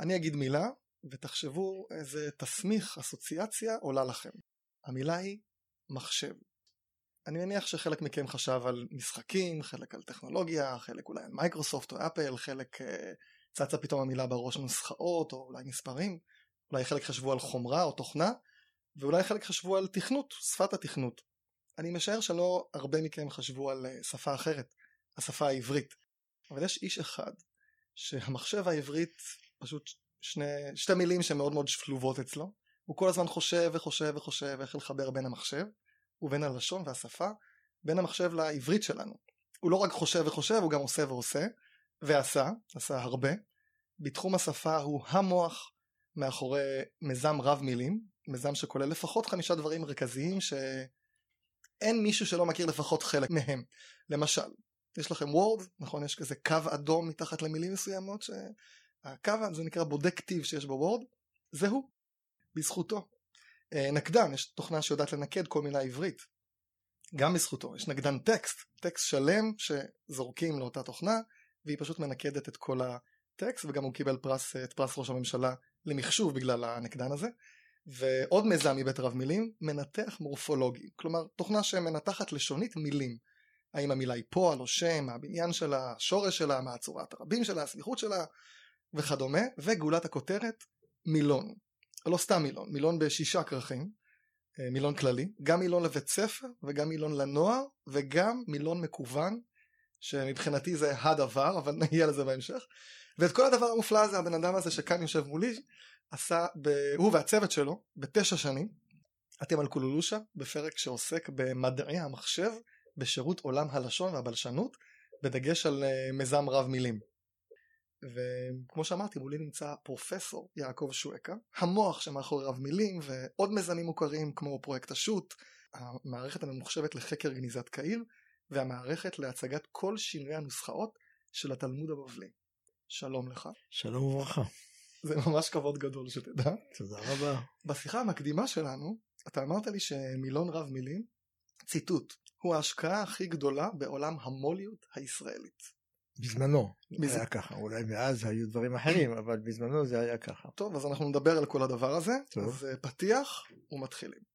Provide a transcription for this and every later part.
אני אגיד מילה ותחשבו איזה תסמיך, אסוציאציה עולה לכם. המילה היא מחשב. אני מניח שחלק מכם חשב על משחקים, חלק על טכנולוגיה, חלק אולי על מייקרוסופט או אפל, חלק אה, צצה פתאום המילה בראש נוסחאות או אולי מספרים, אולי חלק חשבו על חומרה או תוכנה, ואולי חלק חשבו על תכנות, שפת התכנות. אני משער שלא הרבה מכם חשבו על אה, שפה אחרת, השפה העברית. אבל יש איש אחד שהמחשב העברית פשוט שני, שתי מילים שמאוד מאוד שלובות אצלו. הוא כל הזמן חושב וחושב וחושב איך לחבר בין המחשב ובין הלשון והשפה, בין המחשב לעברית שלנו. הוא לא רק חושב וחושב, הוא גם עושה ועושה, ועשה, עשה הרבה. בתחום השפה הוא המוח מאחורי מיזם רב מילים, מיזם שכולל לפחות חמישה דברים מרכזיים שאין מישהו שלא מכיר לפחות חלק מהם. למשל, יש לכם וורד, נכון? יש כזה קו אדום מתחת למילים מסוימות, שהקו הזה נקרא בודק כתיב שיש בוורד, זה הוא, בזכותו. אה, נקדן, יש תוכנה שיודעת לנקד כל מילה עברית, גם בזכותו. יש נקדן טקסט, טקסט שלם שזורקים לאותה תוכנה, והיא פשוט מנקדת את כל הטקסט, וגם הוא קיבל פרס, את פרס ראש הממשלה למחשוב בגלל הנקדן הזה. ועוד מיזם מבית רב מילים, מנתח מורפולוגי, כלומר תוכנה שמנתחת לשונית מילים. האם המילה היא פועל או שם, מה הבניין שלה, השורש שלה, מה הצורת הרבים שלה, הסמיכות שלה וכדומה, וגולת הכותרת מילון. לא סתם מילון, מילון בשישה כרכים, אה, מילון כללי, גם מילון לבית ספר וגם מילון לנוער וגם מילון מקוון, שמבחינתי זה הדבר, אבל נגיע לזה בהמשך. ואת כל הדבר המופלא הזה, הבן אדם הזה שכאן יושב מולי, עשה, ב... הוא והצוות שלו, בתשע שנים. אתם על קולולושה, בפרק שעוסק במדעי המחשב בשירות עולם הלשון והבלשנות, בדגש על אה, מיזם רב מילים. וכמו שאמרתי, מולי נמצא פרופסור יעקב שואקה, המוח שמאחורי רב מילים ועוד מיזמים מוכרים כמו פרויקט השו"ת, המערכת הממוחשבת לחקר גניזת קהיר, והמערכת להצגת כל שינויי הנוסחאות של התלמוד הבבלי. שלום לך. שלום וברכה. זה ממש כבוד גדול שתדע. תודה רבה. בשיחה המקדימה שלנו, אתה אמרת לי שמילון רב מילים, ציטוט, הוא ההשקעה הכי גדולה בעולם המוליות הישראלית. בזמנו בז... היה ככה, אולי מאז היו דברים אחרים, אבל בזמנו זה היה ככה. טוב, אז אנחנו נדבר על כל הדבר הזה. טוב. אז אה, פתיח ומתחילים.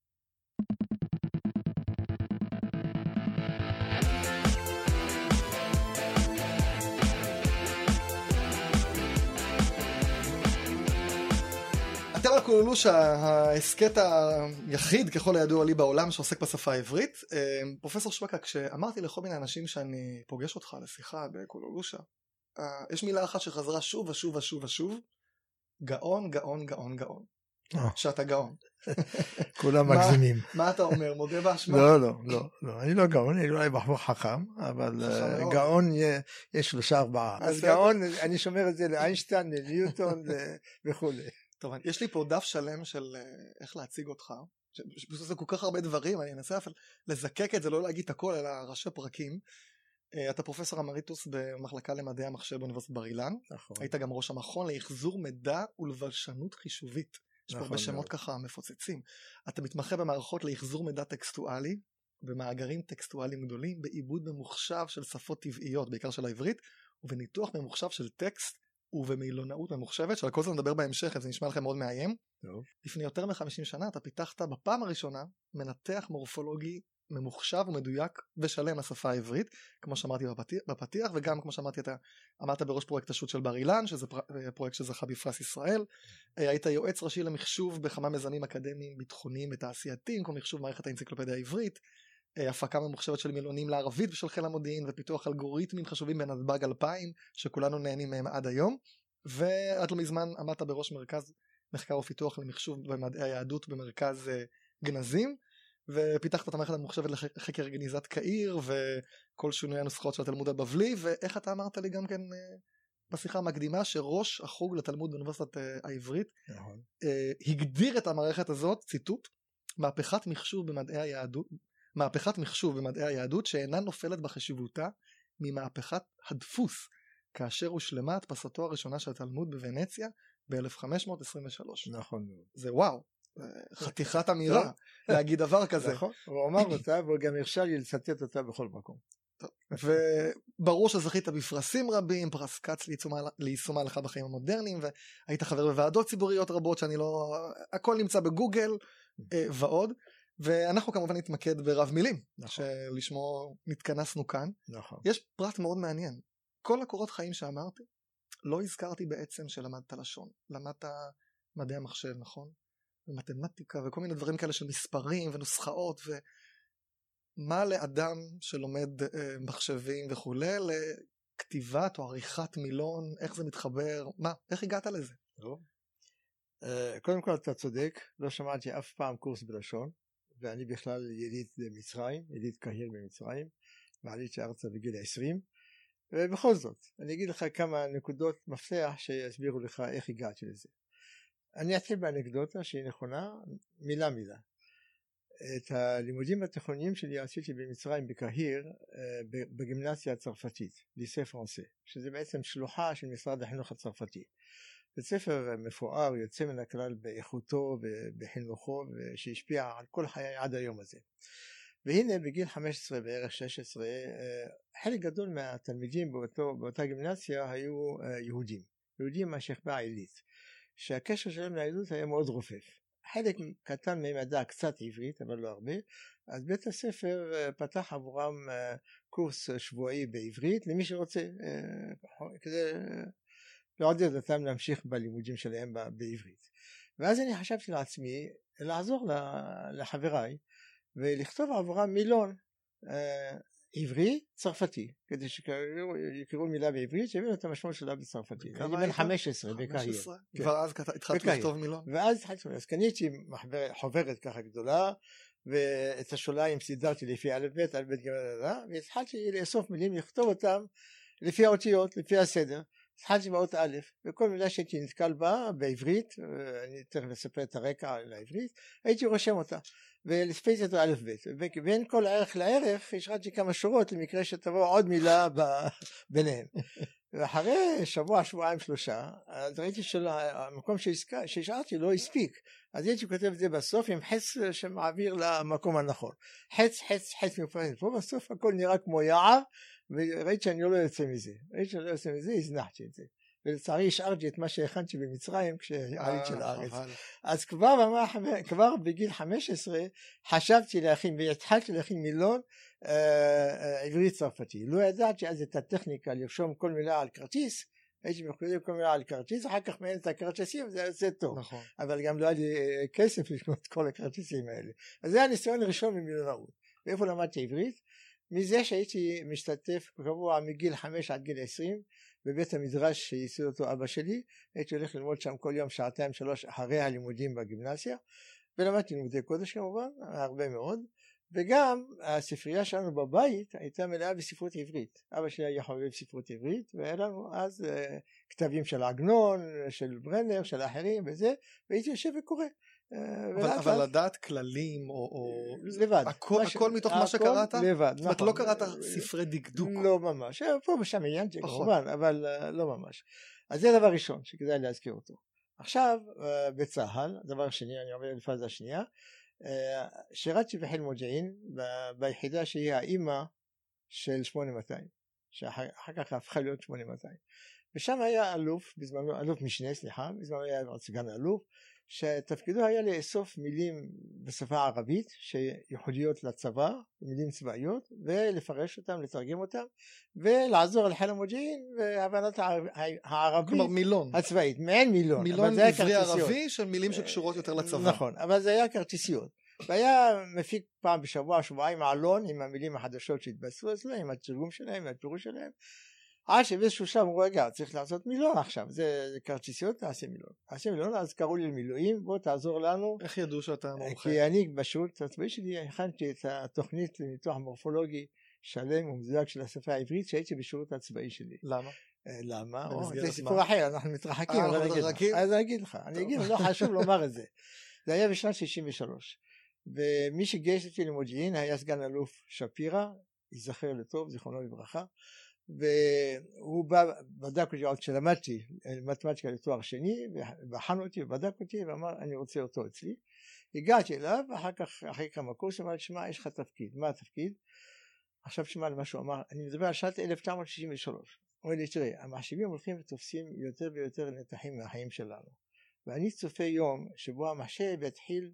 אתם בקולולושה, ההסכת היחיד ככל הידוע לי בעולם שעוסק בשפה העברית. אה, פרופסור שויקה, כשאמרתי לכל מיני אנשים שאני פוגש אותך לשיחה בקולולושה, אה, יש מילה אחת שחזרה שוב ושוב ושוב ושוב, גאון, גאון, גאון, גאון. אה. שאתה גאון. כולם מגזימים. מה אתה אומר, מודה באשמה? לא, לא, לא, לא, אני לא גאון, אני אולי בחור חכם, אבל גאון יש שלושה ארבעה. אז גאון, אני שומר את זה לאיינשטיין, לניוטון וכולי. טוב, יש לי פה דף שלם של אה, איך להציג אותך. זה כל כך הרבה דברים, אני אנסה לזקק את זה, לא להגיד את הכל, אלא ראשי פרקים. אה, אתה פרופסור אמריטוס במחלקה למדעי המחשב באוניברסיטת בר אילן. נכון. היית גם ראש המכון לאחזור מידע ולבלשנות חישובית. יש פה הרבה נכון שמות ככה מפוצצים. אתה מתמחה במערכות לאחזור מידע טקסטואלי, במאגרים טקסטואליים גדולים, בעיבוד ממוחשב של שפות טבעיות, בעיקר של העברית, ובניתוח ממוחשב של טקסט ובמילונאות ממוחשבת שעל כל זה נדבר בהמשך אז זה נשמע לכם מאוד מאיים. טוב. לפני יותר מ-50 שנה אתה פיתחת בפעם הראשונה מנתח מורפולוגי ממוחשב ומדויק ושלם לשפה העברית כמו שאמרתי בפתיח, בפתיח וגם כמו שאמרתי אתה אמרת בראש פרויקט השו"ת של בר אילן שזה פר, פרויקט שזכה בפרס ישראל היית יועץ ראשי למחשוב בכמה מיזמים אקדמיים ביטחוניים ותעשייתיים כמו מחשוב מערכת האנציקלופדיה העברית אה, הפקה ממוחשבת של מילונים לערבית בשל חיל המודיעין ופיתוח אלגוריתמים חשובים בנתב"ג 2000 שכולנו נהנים מהם עד היום ועד לא מזמן עמדת בראש מרכז מחקר ופיתוח למחשוב במדעי היהדות במרכז אה, גנזים ופיתחת את המערכת הממוחשבת לחקר גניזת קהיר וכל שינוי הנוסחאות של התלמוד הבבלי ואיך אתה אמרת לי גם כן אה, בשיחה המקדימה שראש החוג לתלמוד באוניברסיטת העברית נכון. הגדיר את המערכת הזאת ציטוט מהפכת מחשוב במדעי היהדות מהפכת מחשוב במדעי היהדות שאינה נופלת בחשיבותה ממהפכת הדפוס כאשר הושלמה הדפסתו הראשונה של התלמוד בוונציה ב-1523. נכון. זה וואו, חתיכת אמירה להגיד דבר כזה. נכון, הוא אמר אותה והוא גם הרשה לי לצטט אותה בכל מקום. וברור שזכית בפרסים רבים, פרס כץ ליישום ההלכה בחיים המודרניים, והיית חבר בוועדות ציבוריות רבות שאני לא... הכל נמצא בגוגל אה, ועוד. ואנחנו כמובן נתמקד ברב מילים, נכון. שלשמו נתכנסנו כאן. נכון. יש פרט מאוד מעניין. כל הקורות חיים שאמרתי, לא הזכרתי בעצם שלמדת לשון. למדת מדעי המחשב, נכון? ומתמטיקה וכל מיני דברים כאלה של מספרים ונוסחאות ומה לאדם שלומד אה, מחשבים וכולי לכתיבת או עריכת מילון, איך זה מתחבר, מה, איך הגעת לזה? טוב. אה, קודם כל אתה צודק, לא שמעתי אף פעם קורס בלשון ואני בכלל יליד במצרים, יליד קהיר במצרים, ועליתי ארצה בגיל 20 ובכל זאת, אני אגיד לך כמה נקודות מפתח שיסבירו לך איך הגעתי לזה. אני אתחיל באנקדוטה שהיא נכונה מילה מילה. את הלימודים התיכוניים שלי עשיתי במצרים בקהיר אה, בגימנסיה הצרפתית, ליסי פרנסה, שזה בעצם שלוחה של משרד החינוך הצרפתי. בית ספר מפואר יוצא מן הכלל באיכותו ובחינוכו שהשפיע על כל חיי עד היום הזה. והנה בגיל 15 בערך 16 אה, חלק גדול מהתלמידים באותו, באותה גימנסיה היו אה, יהודים, יהודים מהשכבה העילית. שהקשר שלהם ליהדות היה מאוד רופף. חלק קטן מהם ידע קצת עברית אבל לא הרבה אז בית הספר אה, פתח עבורם קורס שבועי בעברית למי שרוצה כדי לעודד אותם להמשיך בלימודים שלהם בעברית ואז אני חשבתי לעצמי לעזור לחבריי ולכתוב עבורם מילון עברי צרפתי כדי שיקראו מילה בעברית שיבינו את המשמעות שלה בצרפתית. אני בן 15 בקהיר. כן. כבר אז התחלת לכתוב מילון? ואז התחלתי, אז קניתי חוברת ככה גדולה ואת השוליים סידרתי לפי א' ב' א' ב' ג' והתחלתי לאסוף מילים לכתוב אותם לפי האותיות לפי הסדר. התחלתי באות א' וכל מילה שהייתי נתקל בה בעברית אני תכף אספר את הרקע לעברית הייתי רושם אותה. ולספייס אותו א' ב' ובין כל ערך לערך השארתי כמה שורות למקרה שתבוא עוד מילה ביניהם. ואחרי שבוע שבועיים שלושה אז ראיתי שהמקום שהשארתי לא הספיק. אז הייתי כותב את זה בסוף עם חץ שמעביר למקום הנכון. חץ חץ חץ מפרט פה בסוף הכל נראה כמו יער וראיתי שאני לא יוצא מזה ראיתי שאני לא יוצא מזה הזנחתי את זה ולצערי השארתי את מה שהכנתי במצרים כשעליתי אה, לארץ. אז כבר, כבר בגיל 15 חשבתי להכין והתחלתי להכין מילון אה, אה, עברית צרפתי. לא ידעתי אז את הטכניקה לרשום כל מילה על כרטיס הייתי מחויב כל מילה על כרטיס, אחר כך מעניין את הכרטיסים, זה יוצא טוב. נכון. אבל גם לא היה לי כסף לקנות כל הכרטיסים האלה. אז זה הניסיון הראשון במילונאות. ואיפה למדתי עברית? מזה שהייתי משתתף קבוע מגיל 5 עד גיל 20 בבית המדרש שייסד אותו אבא שלי, הייתי הולך ללמוד שם כל יום שעתיים שלוש אחרי הלימודים בגימנסיה, ולמדתי לימודי קודש כמובן, הרבה מאוד, וגם הספרייה שלנו בבית הייתה מלאה בספרות עברית. אבא שלי היה חובב ספרות עברית, והיה לנו אז uh, כתבים של עגנון, של ברנר, של אחרים וזה, והייתי יושב וקורא. אה, אבל, אבל לדעת כללים או, או... לבד הכל, ש... הכל מתוך הכל מה שקראת? לבד זאת אומרת לא נכון. קראת ספרי דקדוק לא ממש פה ושם עיינתי נכון. כמובן אבל אה, לא ממש אז זה דבר ראשון שכדאי להזכיר אותו עכשיו אה, בצה"ל דבר שני אני עובר לפאזה השנייה שירתתי בחיל מודיעין ביחידה שהיא האימא של 8200 שאחר כך הפכה להיות 8200 ושם היה אלוף בזמנו אלוף משנה סליחה בזמנו היה סגן אלוף שתפקידו היה לאסוף מילים בשפה הערבית שייחודיות לצבא, מילים צבאיות, ולפרש אותם, לתרגם אותם, ולעזור על חיל המודיעין והבנת הערבית כלומר מילון הצבאית, מעין מילון. מילון עברי ערבי של מילים שקשורות יותר לצבא. נכון, אבל זה היה כרטיסיות. והיה מפיק פעם בשבוע, שבועיים עלון עם המילים החדשות שהתבשרו אצלו, עם התרגום שלהם, הפירוש שלהם, עד שבאיזשהו שלב אמרו רגע צריך לעשות מילון עכשיו זה, כרטיסיות תעשה מילון. תעשה מילון אז קראו לי למילואים בוא תעזור לנו. איך ידעו שאתה מומחה? כי אני בשירות הצבאי שלי הכנתי את התוכנית לניתוח מורפולוגי שלם ומדויק של השפה העברית שהייתי בשירות הצבאי שלי. למה? אה, למה? זה סיפור אחר אנחנו מתרחקים אה, אז אני אגיד לך אני אגיד לא חשוב לומר את זה. זה היה בשנת 63 ומי שגייס אותי למודיעין היה סגן אלוף שפירא ייזכר לטוב זיכרונו לברכה והוא בא, בדק אותי עוד כשלמדתי מתמטיקה לתואר שני, בחן אותי ובדק אותי ואמר אני רוצה אותו אצלי. הגעתי אליו ואחר כך אחרי כמה קורסים אמר לי שמע יש לך תפקיד, מה התפקיד? עכשיו שמע למה שהוא אמר, אני מדבר על שנת 1963. הוא אומר לי, תראה, המחשבים הולכים ותופסים יותר ויותר נתחים מהחיים שלנו. ואני צופה יום שבו המחשב יתחיל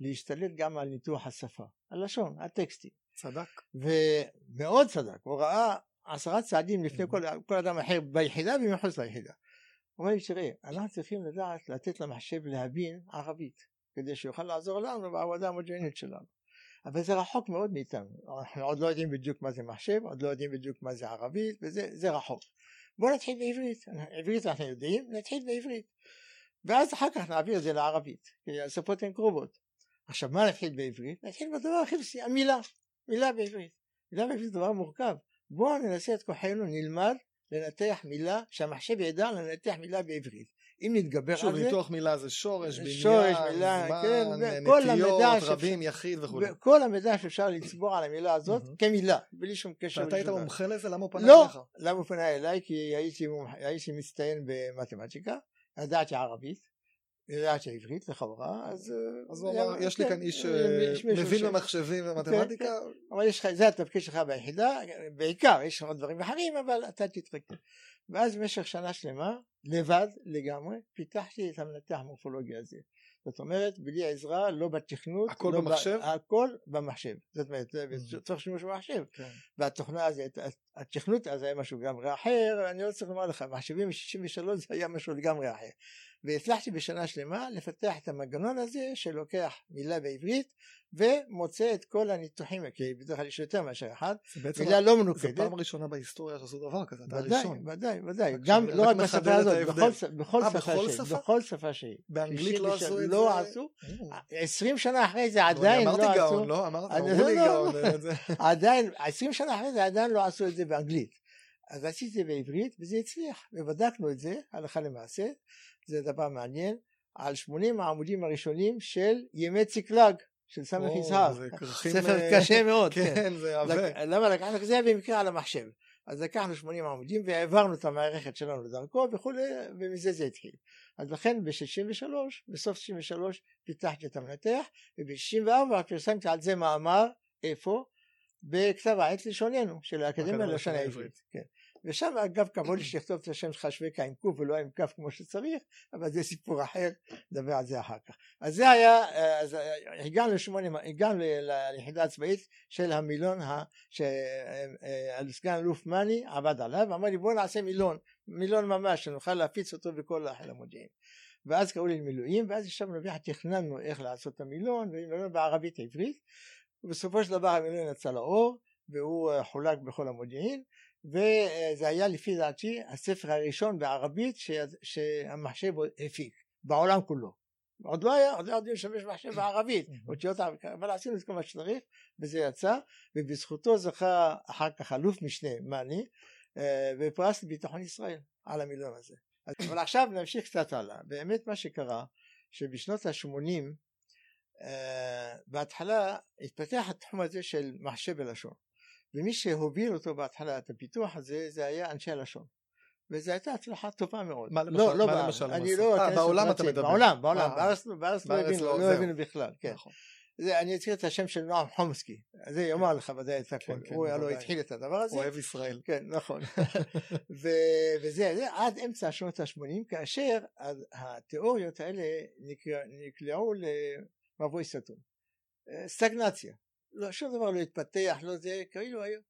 להשתלט גם על ניתוח השפה, הלשון, הטקסטים. צדק. ומאוד צדק, הוא ראה עשרה צעדים לפני כל, כל אדם אחר ביחידה ומחוץ ליחידה. הוא אומר לי, תראה, אנחנו צריכים לדעת לתת למחשב להבין ערבית, כדי שיוכל לעזור לנו בעבודה המודרנית שלנו. אבל זה רחוק מאוד מאיתנו, אנחנו עוד לא יודעים בדיוק מה זה מחשב, עוד לא יודעים בדיוק מה זה ערבית, וזה רחוק. בואו נתחיל בעברית, עברית אנחנו יודעים, נתחיל בעברית. ואז אחר כך נעביר את זה לערבית, כי השפות הן קרובות. עכשיו מה נתחיל בעברית? נתחיל בדבר הכי בסיסי, המילה, מילה בעברית. מילה בעברית זה דבר מורכב. בואו ננסה את כוחנו, נלמד לנתח מילה, שהמחשב ידע לנתח מילה בעברית. אם נתגבר שוב, על זה... שוב, ניתוח מילה זה שורש, בניין, שורש, מילה, זמן, כן, נטיות, רבים, יחיד וכו'. כל המידע שאפשר לצבור על המילה הזאת מהמם. כמילה, בלי שום קשר. ואתה היית. מומחה לזה? למה הוא פנה לא, אליך? למה הוא פנה אליי? כי הייתי, מומח- הייתי מצטיין במתמטיקה, ידעתי ערבית, ידעתי עברית לכאורה, אז... אה, אז הוא היה- אמר, יש לי כן, כאן איש אה, אה, מבין במחשבים ומתמטיקה, אבל יש לך, זה התפקיד שלך ביחידה, בעיקר, יש עוד דברים אחרים, אבל אתה תתרכז. ואז במשך שנה שלמה, לבד לגמרי, פיתחתי את המנתח המורפולוגי הזה. זאת אומרת, בלי עזרה, לא בתכנות, הכל לא במחשב? ב... הכל במחשב. זאת אומרת, זה Mhm. צריך שימוש במחשב. כן. והתוכנה הזאת, התכנות אז היה משהו לגמרי אחר, אני לא צריך לומר לך, מחשבים מ-63 זה היה משהו לגמרי אחר. והצלחתי בשנה שלמה לפתח את המנגנון הזה שלוקח מילה בעברית ומוצא את כל הניתוחים, כי בדרך כלל יש יותר מאשר אחד, זה מילה לא זו מנוקדת. פעם ראשונה בהיסטוריה שעשו דבר כזה, אתה הראשון. ודאי, ודאי, גם לא רק בשפה את הזאת. בכל אה, שפה שהיא? בכל שפה שהיא. באנגלית לא 63 עשו את לא זה? עשו, אה. 20 שנה אחרי זה אני עדיין לא אמרתי עשו, גאון, לא? אמרתי, אני- אמרו לי לא, לא, גאון. לא. אה, זה- עדיין, 20 שנה אחרי זה עדיין לא עשו את זה באנגלית. אז עשיתי את זה בעברית וזה הצליח, ובדקנו את זה הלכה למעשה, זה דבר מעניין, על 80 העמודים הראשונים של ימי ציקלג של סמך יזהר, ספר אה, קשה מאוד, כן. כן, זה עבה. לק- למה לקחנו? זה במקרה על המחשב. אז לקחנו 80 עמודים והעברנו את המערכת שלנו לדרכו וכולי, ומזה זה התחיל. אז לכן ב-63, בסוף 63 פיתחתי את המנתח, וב-64 פרסמתי על זה מאמר, איפה? בכתב העת לשוננו של האקדמיה ללשון העברית. כן. ושם אגב לי שיכתוב את השם שלך שווקה עם קוף ולא עם כף כמו שצריך, אבל זה סיפור אחר, נדבר על זה אחר כך. אז זה היה, אה, אז אה, הגענו לשמונה, הגענו ליחידה הצבאית של המילון שסגן אלוף מאני עבד עליו, אמר לי בוא נעשה מילון, מילון ממש, שנוכל להפיץ אותו בכל חיל המודיעין. ואז קראו לי למילואים, ואז ישבנו ביחד, תכננו איך לעשות את המילון, ומילון בערבית עברית, ובסופו של דבר המילון יצא לאור, והוא אה, חולק בכל המודיעין, וזה היה לפי דעתי הספר הראשון בערבית ש- שהמחשב הפיק, בעולם כולו. עוד לא היה, עוד לא ידעו להשתמש במחשב בערבית, אותיות ערבית, אבל עשינו את כל מה שצריך, וזה יצא, ובזכותו זכה אחר כך אלוף משנה מאני, אה, בפרס לביטחון ישראל על המילון הזה. אבל עכשיו נמשיך קצת הלאה. באמת מה שקרה, שבשנות ה-80, בהתחלה התפתח התחום הזה של מחשב ולשון. ומי שהוביל אותו בהתחלה, את הפיתוח הזה, זה היה אנשי הלשון. וזו הייתה הצלחה טובה מאוד. מה למשל- לא, לא מה בארץ. למשל אני? לא אה, בעולם אתה. מדבר. בעולם, בעולם. בארץ, לא בארץ הבינו, לא, לא בכלל, כן. נכון. זה, אני אזכיר את השם של נועם חומסקי, זה יאמר לך ודאי את הכל, כן, הוא הלוא. התחיל את הדבר הזה, אוהב ישראל. כן נכון, וזה זה עד אמצע שנות ה-80 כאשר התיאוריות האלה נקלע- נקלעו למבוי סתום, אה, סטגנציה, לא, שום דבר לא התפתח, לא זה, כאילו היו,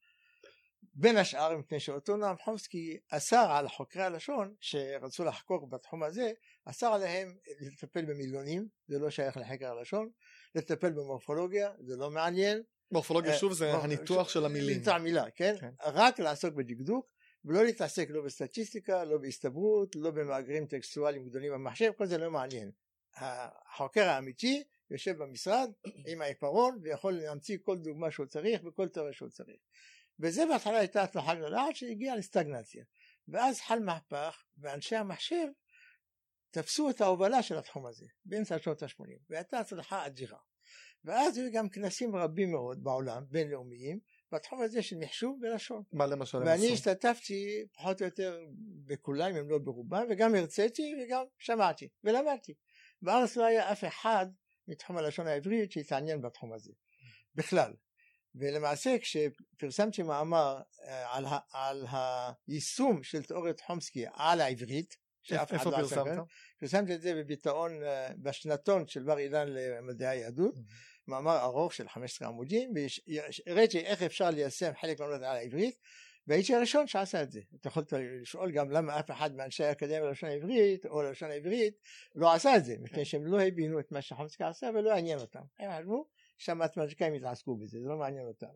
בין השאר מפני שאותו נועם חומסקי אסר על חוקרי הלשון שרצו לחקור בתחום הזה, אסר עליהם לטפל במילונים, זה לא שייך לחקר הלשון, לטפל במורפולוגיה, זה לא מעניין, מורפולוגיה אה, שוב זה הניתוח ש- של המילים. ניתוח מילה, כן? כן. רק לעסוק בדקדוק ולא להתעסק לא בסטטיסטיקה, לא בהסתברות, לא במאגרים טקסטואליים גדולים במחשב, כל זה לא מעניין. החוקר האמיתי יושב במשרד עם העיפרון ויכול להמציא כל דוגמה שהוא צריך וכל תיאוריה שהוא צריך. וזה בהתחלה הייתה הצלחה גדולה עד שהגיעה לסטגנציה. ואז חל מהפך ואנשי המחשב תפסו את ההובלה של התחום הזה באמצע שנות ה-80 והייתה הצלחה אדירה. ואז היו גם כנסים רבים מאוד בעולם, בינלאומיים, בתחום הזה של מחשוב ולשון. מה למשל ואני? השתתפתי פחות או יותר בכולם, אם לא ברובם, וגם הרציתי וגם שמעתי ולמדתי. בארץ לא היה אף אחד מתחום הלשון העברית שהתעניין בתחום הזה, בכלל. ולמעשה כשפרסמתי מאמר אה, על, ה, על היישום של תיאוריית חומסקי על העברית, איפה לא פרסמת? כאן, פרסמתי את זה בביטאון, אה, בשנתון של בר אילן למדעי היהדות, מאמר ארוך של 15 עמודים, והראיתי איך אפשר ליישם חלק מהמדע על העברית, והייתי הראשון שעשה את זה. אתה יכול לשאול גם למה אף אחד מאנשי האקדמיה ללשון העברית, או ללשון העברית, לא עשה את זה, מפני שהם לא הבינו את מה שחומסקי עשה ולא עניין אותם. הם חשבו שהמתמטיקאים יתעסקו בזה, זה לא מעניין אותם.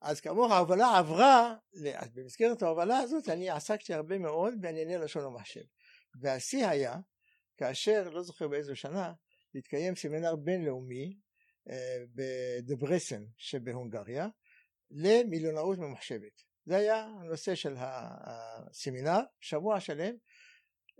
אז כאמור ההובלה עברה, במסגרת ההובלה הזאת אני עסקתי הרבה מאוד בענייני לשון ומחשב. והשיא היה כאשר, לא זוכר באיזו שנה, התקיים סמינר בינלאומי אה, בדברסן שבהונגריה למילונאות ממוחשבת. זה היה הנושא של הסמינר, שבוע שלם,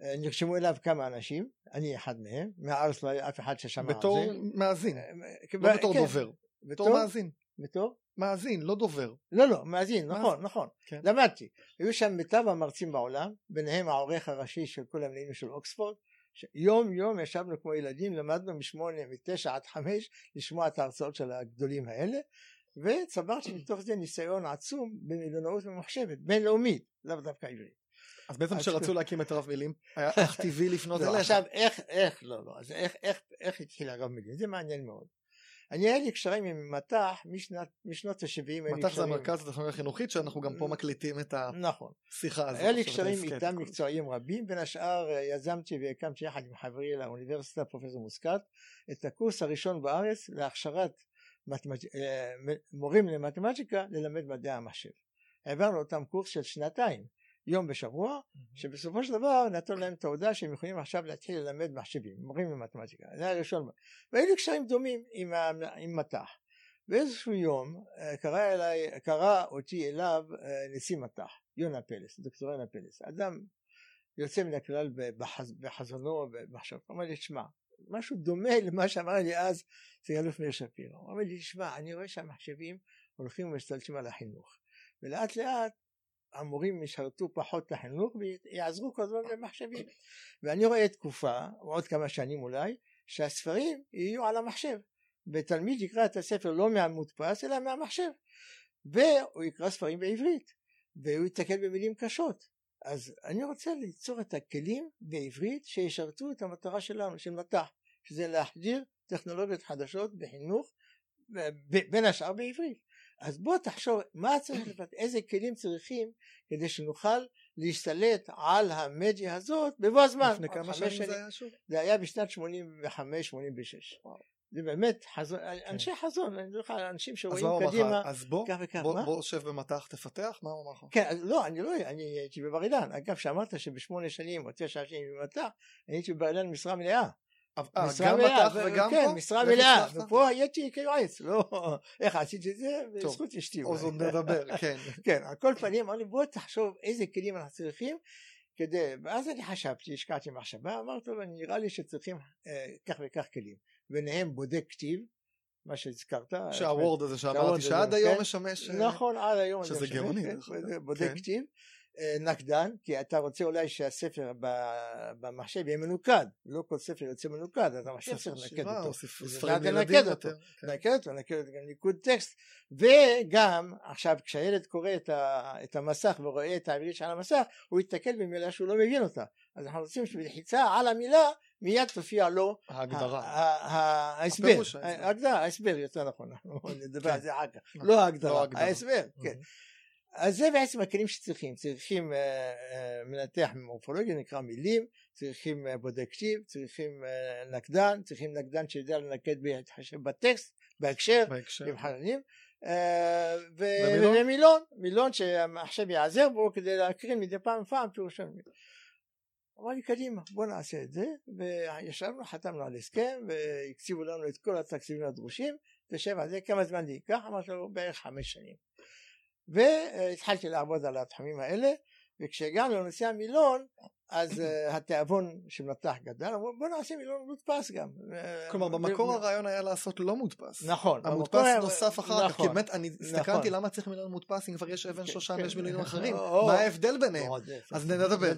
אה, נרשמו אליו כמה אנשים, אני אחד מהם, מהארץ לא היה אף אחד ששמע על זה. בתור מאזין, אה, לא בתור כן, דובר. בתור בתור מאזין. בתור? מאזין, לא דובר. לא לא מאזין מאזין. נכון נכון כן. למדתי היו שם מיטב המרצים בעולם ביניהם העורך הראשי של כל המנהלים של אוקספורד שיום יום ישבנו כמו ילדים למדנו משמונה מתשע עד חמש לשמוע את ההרצאות של הגדולים האלה וצברתי מתוך זה ניסיון עצום במילונאות ממוחשבת בינלאומית לאו דווקא עברית. אז בעצם כשרצו להקים את הרב מילים, היה אך טבעי לפנות לא, אליך. עכשיו איך איך לא לא אז איך איך איך התחיל הרב מילים זה מעניין מאוד. אני היה לי קשרים עם מט"ח משנת משנות ה-70 מט"ח זה המרכז לטכנולוגיה חינוכית, שאנחנו גם פה מקליטים את נכון השיחה הזאת. היה לי קשרים איתם מקצועיים רבים, בין השאר אה, יזמתי והקמתי יחד עם חברי לאוניברסיטה פרופסור מוסקת את הקורס הראשון בארץ להכשרת מתמט... אה, מורים למתמטיקה ללמד מדעי המחשב. העברנו אותם קורס של שנתיים, יום בשבוע, שבסופו של דבר נתנו להם את ההודעה שהם יכולים עכשיו להתחיל ללמד מחשבים, מורים למתמטיקה, זה היה הראשון. והיו לי קשרים דומים עם, עם מט"ח. באיזשהו יום אה, קרא, אליי, קרא אותי אליו אה, נשיא מט"ח, יונה פלס, דוקטור יונה פלס, אדם יוצא מן הכלל בחז, בחזונו ובמחשבתו, הוא אמר לי, שמע, משהו דומה למה שאמר לי אז סגן אלוף מאיר שפירו, הוא אומר לי, שמע, אני רואה שהמחשבים הולכים ומשתלטים על החינוך, ולאט לאט המורים ישרתו פחות את החינוך ויעזרו כל הזמן במחשבים, ואני רואה תקופה, עוד כמה שנים אולי, שהספרים יהיו על המחשב, ותלמיד יקרא את הספר לא מהמודפס אלא מהמחשב, והוא יקרא ספרים בעברית, והוא ייתקל במילים קשות. אז אני רוצה ליצור את הכלים בעברית שישרתו את המטרה שלנו, של מט"ח, שזה להחדיר טכנולוגיות חדשות בחינוך, בין השאר בעברית. אז בוא תחשוב מה צריך לפתח, איזה כלים צריכים כדי שנוכל להשתלט על המדיה הזאת בבוא הזמן. לפני כמה שנים זה היה שוב? זה היה בשנת 85-86. זה באמת חזון, אנשי חזון, אני זוכר, אנשים כן. אז שרואים קדימה, לך? אז בוא, כך וכך, בוא- מה? בוא שב במטח תפתח, מה הוא אמר לך? כן, לא, אני לא, אני הייתי בבר אילן, אגב, שאמרת שבשמונה שנים או תשע שנים במטח, אני הייתי בבר אילן משרה מלאה. אה, משרה מלאה, וגם כן, פה? משרה מלאה? ופה הייתי כיועץ, לא, איך עשיתי את זה, בזכות אשתי. אולי. עוד נדבר, כן. כן, על כל פנים, אמר לי בוא תחשוב איזה כלים אנחנו צריכים כדי, ואז אני חשבתי, השקעתי מחשבה, אמרתי לו, נראה לי שצריכים אה, כך וכך כלים, ביניהם בודק כתיב, מה שהזכרת, שהוורד הזה שאמרתי שעד היום כן. משמש... אה, נכון, עד היום, שזה גאוני, כן, אגב. בודק- כן. כתיב, אה, נקדן, כי אתה רוצה אולי שהספר במחשב יהיה מנוקד, לא כל ספר יוצא מנוקד, אז המחשב צריך לנקד אותו. ספרים לנקד יותר. כן. נקד אותו, נקד אותו גם ניקוד טקסט, וגם עכשיו כשהילד קורא את, המסך ורואה את העברית שעל המסך, הוא ייתקל במילה שהוא לא מבין אותה. אז אנחנו רוצים שבלחיצה על המילה מיד תופיע לו ההגדרה. ההסבר. ההגדרה, ההסבר יותר נכון, אנחנו נדבר כן. על זה אחר כך, נכון. לא לא ההגדרה, ההגדרה. ההסבר, כן. אז זה בעצם הכלים שצריכים, צריכים אה, אה, מנתח מורפולוגיה נקרא מילים, צריכים אה, בודק כתיב, צריכים נקדן, צריכים נקדן שיודע לנקד בהתחשב בטקסט, בהקשר, בהקשר. עם ו- ומילון? מילון שהמחשב יעזר בו כדי להקרין מדי פעם בפעם פירושו. אמר לי קדימה בוא נעשה את זה וישבנו חתמנו על הסכם והקציבו לנו את כל התקציבים הדרושים תשב על זה כמה זמן זה ייקח אמרתי לו בערך חמש שנים והתחלתי לעבוד על התחומים האלה וכשהגענו לנושא המילון אז uh, התיאבון מטח גדל, אמרו בוא נעשה מילון מודפס גם. כלומר במקור ו- הרעיון היה לעשות לא מודפס. נכון. המודפס במקור היה- נוסף אחר כך, כי נכון. באמת אני נכון. הסתכלתי למה צריך מילון מודפס אם כבר יש אבן כן, שושן כן. ויש מילונים אחרים, מה ההבדל ביניהם? אז נדבר.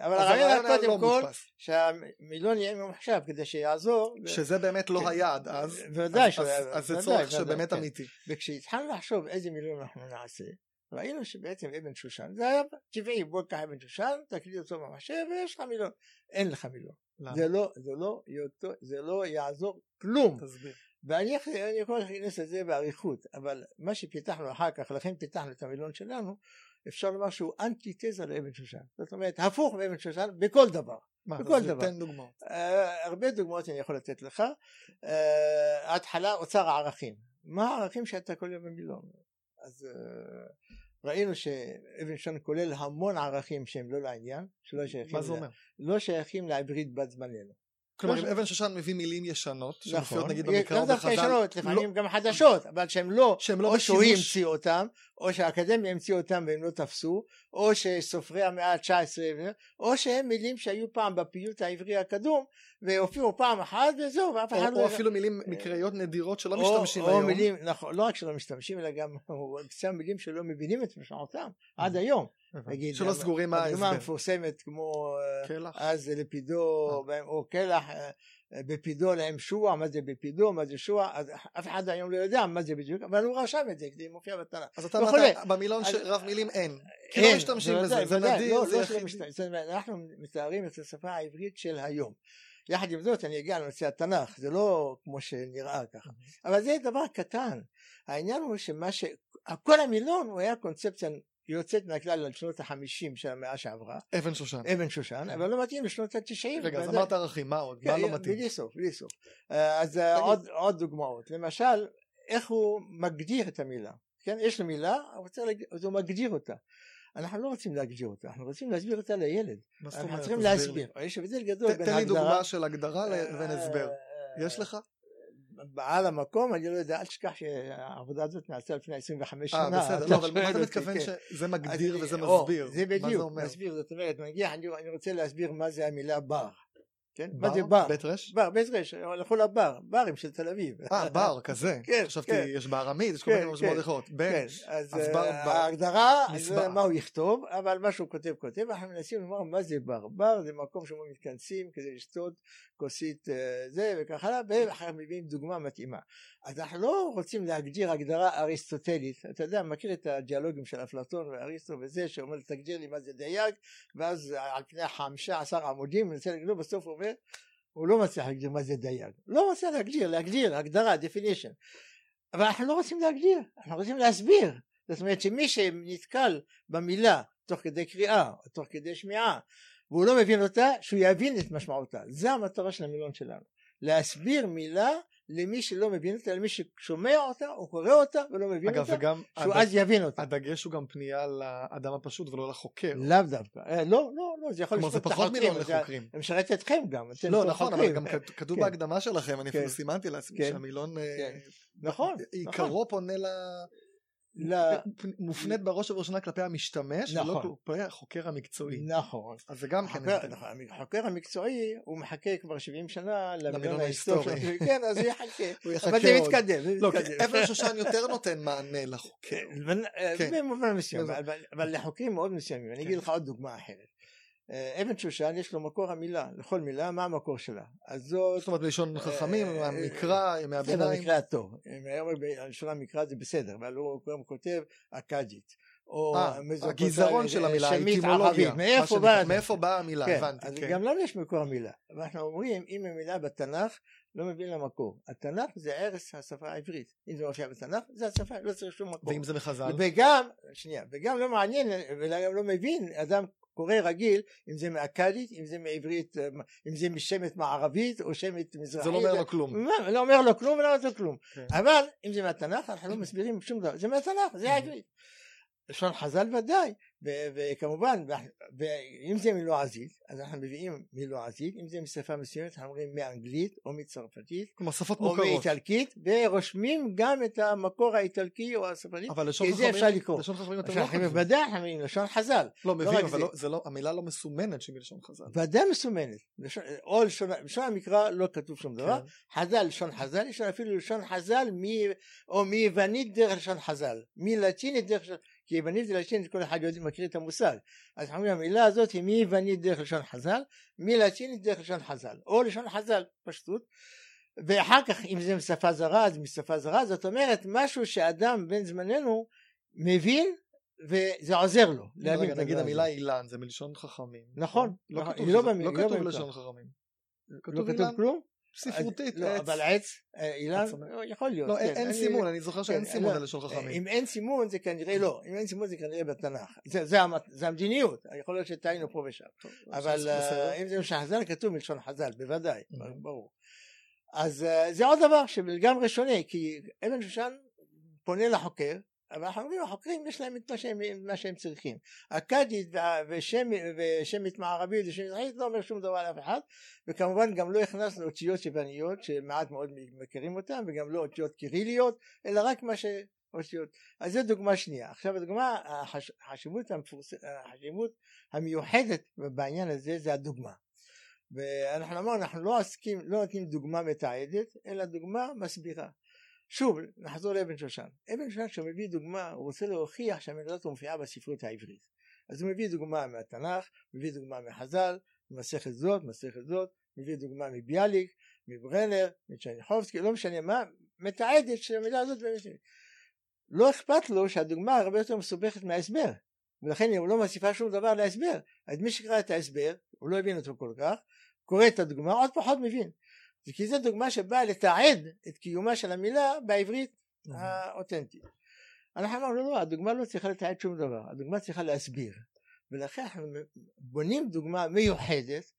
אבל הרעיון היה היה קודם לא כל. שהמילון יהיה ממוחשב כדי שיעזור. שזה באמת לא כן. היעד אז, ודאי אז- שהוא אז- היה- זה צורך שבאמת. אמיתי. וכשהתחלנו לחשוב איזה מילון אנחנו נעשה, ראינו שבעצם אבן שושן, זה היה טבעי, בוא תקח אבן שושן, תקליד אותו במחשב ויש לך מילון. אין לך מילון. זה לא, זה לא, זה לא יעזור כלום. תסביר. ואני יכול- אני יכול להיכנס לזה באריכות, אבל מה שפיתחנו אחר כך, לכן פיתחנו את המילון שלנו, אפשר לומר שהוא אנטיתזה לאבן שושן. זאת אומרת, הפוך מאבן שושן בכל דבר. מה, בכל דבר. תן דוגמאות. Uh, הרבה דוגמאות אני יכול לתת לך. Uh, ההתחלה אוצר הערכים. מה הערכים שאתה כולל במילון? אז uh, ראינו שאבן שושן כולל המון ערכים שהם לא לעניין, שלא שייכים, מה זה אומר? לא שייכים לעברית בת זמננו. כלומר לא אם אבן שושן מביא מילים ישנות, שמופיעות נכון, נגיד לאו במקרא או דווקא בחז"ל, ישנות, לא- לפעמים גם חדשות, אבל שהם לא, שהם לא או שהוא. המציא אותם, או שהאקדמיה המציאה אותם והם לא תפסו, או שסופרי המאה ה-19, או שהם מילים שהיו פעם בפיוט העברי הקדום, והופיעו פעם אחת וזהו, ואף אחד או- לא... או אפילו מילים מקראיות נדירות שלא או- משתמשים או היום. מילים, נכון, לא רק שלא משתמשים, אלא גם מילים שלא מבינים את משמעותם עד היום. נגיד, שלא סגורים מה הדוגמה ההסבר. המפורסמת כמו אה, קלח. אז לפידו או קלח אה, בפידו להם שוע מה זה בפידו מה זה שוע אז אף אחד היום לא יודע מה זה בדיוק אבל הוא רשם את זה כדי מופיע בתנ"ך אז אתה. אמרת במילון אז- שרב מילים אין. כי לא משתמשים בזה, זה נדיר, לא, זה לא יחיד. אנחנו מתארים את השפה העברית של היום יחד עם זאת אני אגיע לנושא התנ"ך זה לא כמו שנראה ככה אבל זה דבר קטן העניין הוא שמה ש... כל המילון הוא היה קונספציה יוצאת מהכלל על שנות החמישים של המאה שעברה אבן שושן. אבן שושן אבל לא מתאים לשנות התשעים רגע, אז. אמרת ערכים, מה עוד? מה לא מתאים? בלי סוף, בלי סוף. אה, אז אה. עוד, עוד דוגמאות. למשל, איך הוא מגדיר את המילה. כן, יש לו מילה. אז הוא מגדיר אותה. אנחנו לא רוצים להגדיר אותה, אנחנו רוצים להסביר אותה לילד. מה זאת אנחנו אומרת? צריכים תסביר להסביר. יש הבדל גדול בין תן לי הגדרה... דוגמה של הגדרה לבין אה, הסבר. אה, יש לך? על המקום, אני לא יודע, אל תשכח שהעבודה הזאת נעשתה לפני 25 שנה. אה, בסדר. לא, אבל מה אתה מתכוון כן. שזה מגדיר וזה מסביר? זה בדיוק? מסביר, זאת אומרת, אני רוצה להסביר מה זה המילה בר. כן? בר? מה זה בר? בית רש? בר, בית רש, הלכו לבר, ברים של תל אביב. אה, בר, כזה. כן, חשבתי, כן. יש בארמית, יש כל כן, מיני משמעות כן. אחרות. כן, אז אז בר- אה, ההגדרה, לא. יודע מה הוא יכתוב, אבל מה שהוא כותב כותב, אנחנו מנסים לומר מה זה בר. בר זה מקום שבו מתכנסים כדי לשתות כוסית אה, זה וכך הלאה, ואחר כך מביאים דוגמה מתאימה. אז אנחנו לא רוצים להגדיר הגדרה אריסטוטלית, אתה יודע, מכיר את הדיאלוגים של אפלטון ואריסטו וזה, שאומר תגדיר לי מה זה דייג, ואז על פני חמישה עשר עמודים, מנסה להגדיר, בסוף הוא אומר, הוא לא מצליח להגדיר מה זה דייג. לא מצליח להגדיר, להגדיר, הגדרה, definition. אבל אנחנו לא רוצים להגדיר, אנחנו רוצים להסביר. זאת אומרת שמי שנתקל במילה תוך כדי קריאה או תוך כדי שמיעה והוא לא מבין אותה, שהוא יבין את משמעותה. זה המטרה של המילון שלנו. להסביר מילה למי שלא מבין אותה, למי ששומע אותה או קורא אותה ולא מבין אגב, אותה, וגם שהוא הד- אז יבין אותה. הדגש הוא גם פנייה לאדם הפשוט ולא לחוקר. לאו דווקא. אה, לא, לא, לא, זה יכול כלומר לשפוט את פחות החוקרים, מילון זה- לחוקרים. זה משרת אתכם גם. אתם לא נכון, אבל חוקרים. גם כת- כתוב כן. בהקדמה שלכם, אני אפילו כן. סימנתי לעצמי כן. שהמילון אה, כן. נכון, עיקרו פונה ל... ל- מופנית בראש ובראשונה כלפי המשתמש ולא נכון. כלפי החוקר המקצועי. נכון. אז זה גם כן החוקר- הבדל. נכון, החוקר המקצועי הוא מחכה כבר 70 שנה למילון ההיסטורי. כן, אז הוא יחכה. אבל זה. מתקדם. זה לא. אבן שושן יותר נותן מענה לחוקר. אבל- אה, כן. במובן מסוים, אבל לחוקרים מאוד מסוימים. אני כן. אגיד לך עוד דוגמה אחרת. אה, אבן שושן יש לו מקור המילה, לכל מילה מה המקור שלה. אז זאת זאת אומרת בלשון חכמים, אה, מהמקרא, ימי הביניים. המקרא הטוב. אומר בלשון המקרא זה בסדר, אבל הוא גם כותב אכדית. או אה, הגזרון של המילה, האטימולוגיה. זה? מאיפה באה המילה, כן, הבנתי. אז כן. גם לנו יש מקור המילה. ואנחנו אומרים, אם המילה בתנ"ך, לא מבין לה מקור. התנ"ך זה ערש השפה העברית. אם זה מופיע בתנ"ך, זה השפה, לא צריך שום מקור. ואם זה מחז"ל? וגם, שנייה, וגם לא מעניין, וגם לא מבין, אדם קורא רגיל, אם זה מאכדית, אם זה מעברית, אם זה משמת מערבית, או שמת מזרחית. זה לא אומר לו כלום. מה, לא אומר לו כלום ולא אומר לו כלום. כן. אבל אם זה מהתנ"ך, אנחנו לא מסבירים שום דבר. זה מהתנ"ך, זה העברית. לשון חז"ל ודאי, וכמובן ואם זה מלועזית אז אנחנו מביאים מלועזית אם זה משפה מסוימת אנחנו אומרים מאנגלית או מצרפתית כלומר שפות או מוכרות. מאיטלקית ורושמים גם את המקור האיטלקי או הספרדית אבל לשון חכמים, אפשר לקרוא. לשון חכמים אתם לא כותבים. בוודאי אנחנו אומרים לשון חז"ל לא רק מבין, אבל זה. לא- זה לא, המילה לא מסומנת שהיא מלשון חז"ל. ודאי מסומנת או לשון, לשון המקרא לא כתוב שום דבר כן. חז"ל לשון חז"ל יש אפילו לשון חז"ל. או מיוונית דרך לשון חז"ל מלטינית דרך לשון כי יוונית ולטינית כל אחד יודע, מכיר את המושג אז אנחנו אומרים המילה הזאת היא מיוונית דרך לשון חז"ל מלטינית דרך לשון חז"ל או לשון חז"ל פשטות ואחר כך אם זה משפה זרה אז משפה זרה זאת אומרת משהו שאדם בן זמננו מבין וזה עוזר לו להבין רגע, נגיד המילה. אילן זה מלשון חכמים. נכון, לא נכון, כתוב לא לא לא כתוב. בלשון חכמים. לא כתוב כלום? ספרותית, לא, עץ. אבל עץ, אה, אילן. אה, יכול להיות. לא, אין כן, אין אני- סימון, אני זוכר שאין כן, סימון לא, ללשון חכמים. אם אין סימון זה כנראה לא, אם אין סימון זה כנראה בתנ"ך. זה- זה המת- זה המדיניות, יכול להיות שטעינו פה ושם. אבל. אה, אם זה מלשון חז"ל כתוב מלשון חז"ל, בוודאי, Mhm. ברור. אז אה, זה עוד דבר שלגמרי שונה, כי אבן שושן פונה לחוקר, אבל אומרים החוקרים יש להם את מה שהם, מה שהם צריכים. אכדית ושמית מערבית ושמית מזרחית לא אומר שום דבר לאף אחד, וכמובן גם לא הכנסנו אותיות יווניות שמעט מאוד מכירים אותן, וגם לא אותיות קיריליות, אלא רק מה ש... אותיות. אז זו דוגמה שנייה. עכשיו הדוגמה, החש... החשיבות, המפורס... החשיבות המיוחדת בעניין הזה זה הדוגמה. ואנחנו אמרנו אנחנו לא עוסקים, לא נותנים דוגמה מתעדת, אלא דוגמה מסבירה. שוב, נחזור לאבן שושן. אבן שושן כשהוא מביא דוגמה, הוא רוצה להוכיח שהמילה הזאת מופיעה בספרות העברית. אז הוא מביא דוגמה מהתנ"ך, מביא דוגמה מחז"ל, ממסכת זאת, מסכת זאת, מביא דוגמה מביאליק, מברנר, מצ'ניחובסקי, לא משנה מה, מתעדת שהמילה הזאת באמת... לא אכפת לו שהדוגמה הרבה יותר מסובכת מההסבר, ולכן הוא לא מוסיפה שום דבר להסבר. אז מי שקרא את ההסבר, הוא לא הבין אותו כל כך, קורא את הדוגמה, עוד פחות מבין. כי זו דוגמה שבאה לתעד את קיומה של המילה בעברית האותנטית. אנחנו אמרנו לא, הדוגמה לא צריכה לתעד שום דבר, הדוגמה צריכה להסביר. ולכן אנחנו בונים דוגמה מיוחדת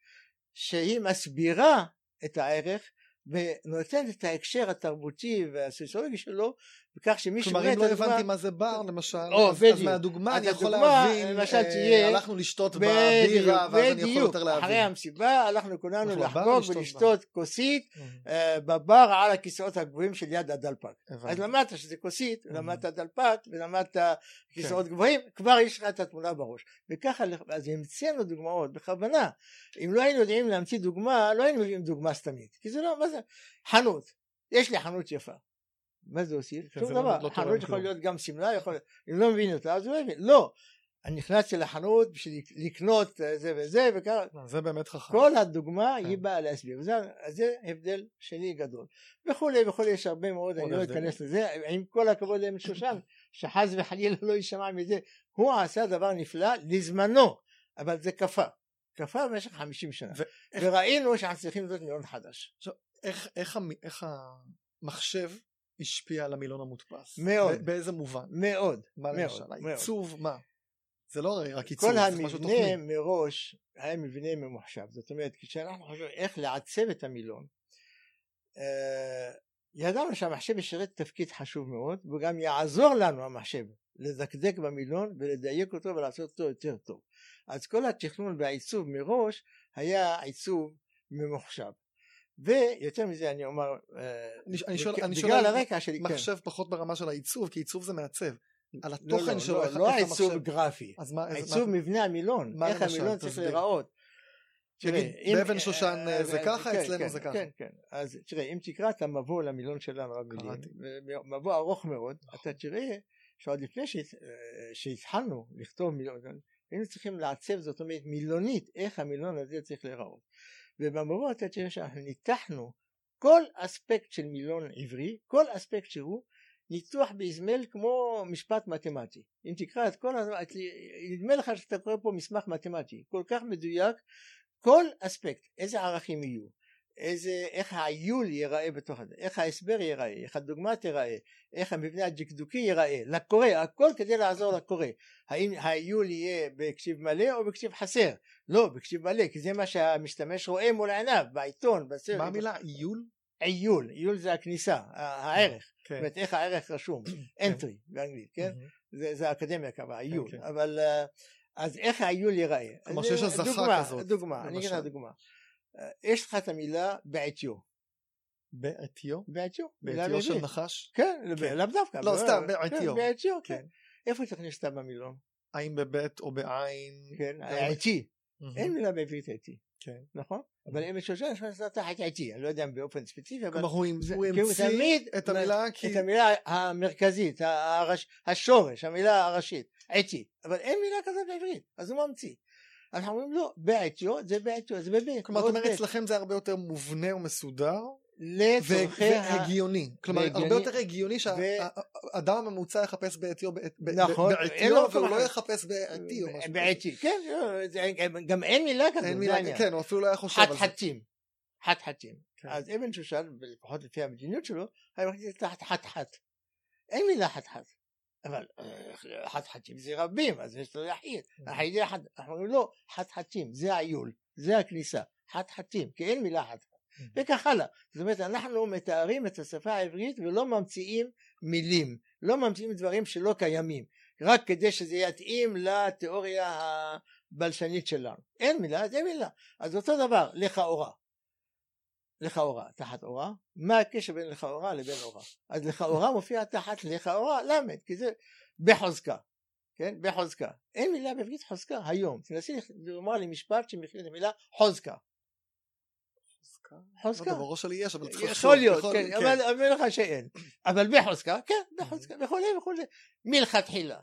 שהיא מסבירה את הערך ונותנת את ההקשר התרבותי והסוציולוגי שלו בכך שמי כלומר אם את לא הדוגמה הבנתי מה זה בר למשל, או, אז- אז. מהדוגמה אני יכול להבין, למשל, אה, תהיה- הלכנו לשתות בבירה ואז אני יכול יותר להבין. אחרי המסיבה הלכנו כולנו לחגוג לשתות ולשתות כוסית Mhm. אה, בבר על הכיסאות הגבוהים של יד הדלפק. אז. למדת שזה כוסית, Mhm. למדת דלפק ולמדת כיסאות כן. גבוהים, כבר יש לך את התמונה בראש. וככה, אז המצאנו דוגמאות בכוונה. אם לא היינו יודעים להמציא דוגמה, לא היינו מביאים דוגמה סתמית. כי זה לא, מה זה? חנות. יש לי חנות יפה. מה זה הוסיף? כן, שום זה לא- דבר. לא חנות יכול. להיות גם שמלה, יכול. אם לא מבין אותה, אז הוא מבין. לא. אני נכנסתי לחנות בשביל לקנות אה, זה וזה, וככה. לא, זה באמת חכם. כל הדוגמה כן. היא באה להסביר, אז זה הבדל שני גדול. וכולי וכולי, יש הרבה מאוד, אני לא. אכנס לזה, עם כל הכבוד לאבן שושן, שחס וחלילה לא יישמע מזה, הוא עשה דבר נפלא לזמנו, אבל זה כפה. כפה במשך 50 שנה. ואיך- וראינו שאנחנו צריכים לבנות מילון חדש. איך- איך המ- איך המחשב השפיע על המילון המודפס? מאוד. באיזה מובן? מאוד. מה מאוד, למשל? מאוד. העיצוב, מה? זה לא רק עיצוב, כל זה משהו המבנה תוכני. מראש היה מבנה ממוחשב. זאת אומרת, כשאנחנו חושבים איך לעצב את המילון, אה, ידענו שהמחשב ישרת תפקיד חשוב מאוד, וגם יעזור לנו המחשב לדקדק במילון ולדייק אותו ולעשות אותו יותר טוב. אז כל התכנון והעיצוב מראש היה עיצוב ממוחשב. ויותר מזה אני אומר, אה, אני- אני שואל- בג- אני שואל בגלל הרקע שלי, כן. מחשב פחות ברמה של העיצוב, כי עיצוב זה מעצב. על לא, התוכן לא, שלו, לא, איך לא איך העיצוב המחשב... גרפי, אז מה, מבנה המילון, איך למשל? המילון צריך. להיראות. תראה, באבן שושן, אה, אה, זה ככה, כן, אצלנו כן, זה ככה. כן, כן. אז תראה, אם תקרא את המבוא למילון שלנו, רב מילים. מבוא ארוך מאוד, אתה תראה שעוד לפני שהת- שהתחלנו לכתוב מילון, היינו צריכים לעצב, זאת אומרת, מילונית, איך המילון הזה צריך להיראות. ובמבוא תראה שאנחנו ניתחנו כל אספקט של מילון עברי, כל אספקט שהוא, ניתוח באזמל כמו משפט מתמטי. אם תקרא את כל, ה- את- נדמה לך שאתה קורא פה מסמך מתמטי, כל כך מדויק, כל אספקט, איזה ערכים יהיו, איזה, איך העיול ייראה בתוך זה, איך ההסבר ייראה, איך הדוגמה תיראה, איך המבנה הדקדוקי ייראה, לקורא, הכל כדי לעזור לקורא. האם העיול יהיה בקשיב מלא או בקשיב חסר? לא, בקשיב מלא, כי זה מה שהמשתמש רואה מול עיניו, בעיתון, בסרט. מה המילה? עיול? עיול, עיול זה הכניסה, הערך, זאת כן. אומרת איך הערך רשום, entry באנגלית, כן? זה, זה האקדמיה קבעה, עיול, כן. אבל אה, אז איך העיול ייראה? כלומר אז, שיש הזכה כזאת, דוגמה, אני אגיד לך. דוגמה. אה, יש לך את המילה בעטיו, בעטיו? בעטיו, בעטיו של. נחש? כן, כן. לאו דווקא. לא, סתם, כן, בעטיו. בעטיו, כן. כן. איפה תכניס אותה במילון? האם בבית או בעין? כן, מהמם. אין מילה בעברית עטי, כן. נכון? אבל אם שושן יש לך תחת עטי, אני לא יודע באופן ספציפי, אבל הוא המציא את המילה כי... את המילה המרכזית, השורש, המילה הראשית, עטי, אבל אין מילה כזאת בעברית, אז הוא ממציא. אנחנו אומרים לא, בעטיו זה בעטיו, זה בבית. כלומר, אתה מאוד אומר, בית. אצלכם זה הרבה יותר מובנה ומסודר, לצורכי ה... והגיוני. כלומר, והגיוני. הרבה יותר הגיוני שהאדם הממוצע יחפש בעטיו נכון, בעטיו, והוא לא יחפש בעטי או משהו כזה. בעטי, כן, לא, גם אין מילה כזאת, אין מילה. כן, הוא אפילו לא היה חושב על זה. חתחתים, חתחתים. כן. אז אבן שושן, לפחות לפי המדיניות שלו, היה מכניס את תחת חתחת. אין מילה חתחת. אבל חתחתים זה רבים, אז יש לו יחיד. היחיד אחד, אנחנו אומרים לא, חתחתים, זה העיול, זה הכניסה. חתחתים, כי אין מילה חתחת. וכך הלאה. זאת אומרת, אנחנו מתארים את השפה העברית ולא ממציאים מילים, לא ממציאים דברים שלא קיימים, רק כדי שזה יתאים לתיאוריה הבלשנית שלנו. אין מילה, אין מילה. אז אותו דבר, לכאורה. לכאורה, תחת אורה, מה הקשר בין לכאורה לבין אורה? אז לכאורה מופיע תחת לכאורה למד, כי זה בחוזקה, כן? בחוזקה. אין מילה בעברית חוזקה היום. תנסי לומר לי משפט שמכיל את המילה חוזקה. חוזקה. לא, בראש שלי יש, אבל צריך לחשוב. יכול להיות, כן, אבל אני אומר לך שאין. אבל בחוזקה, כן, בחוזקה, וכולי וכולי. מלכתחילה.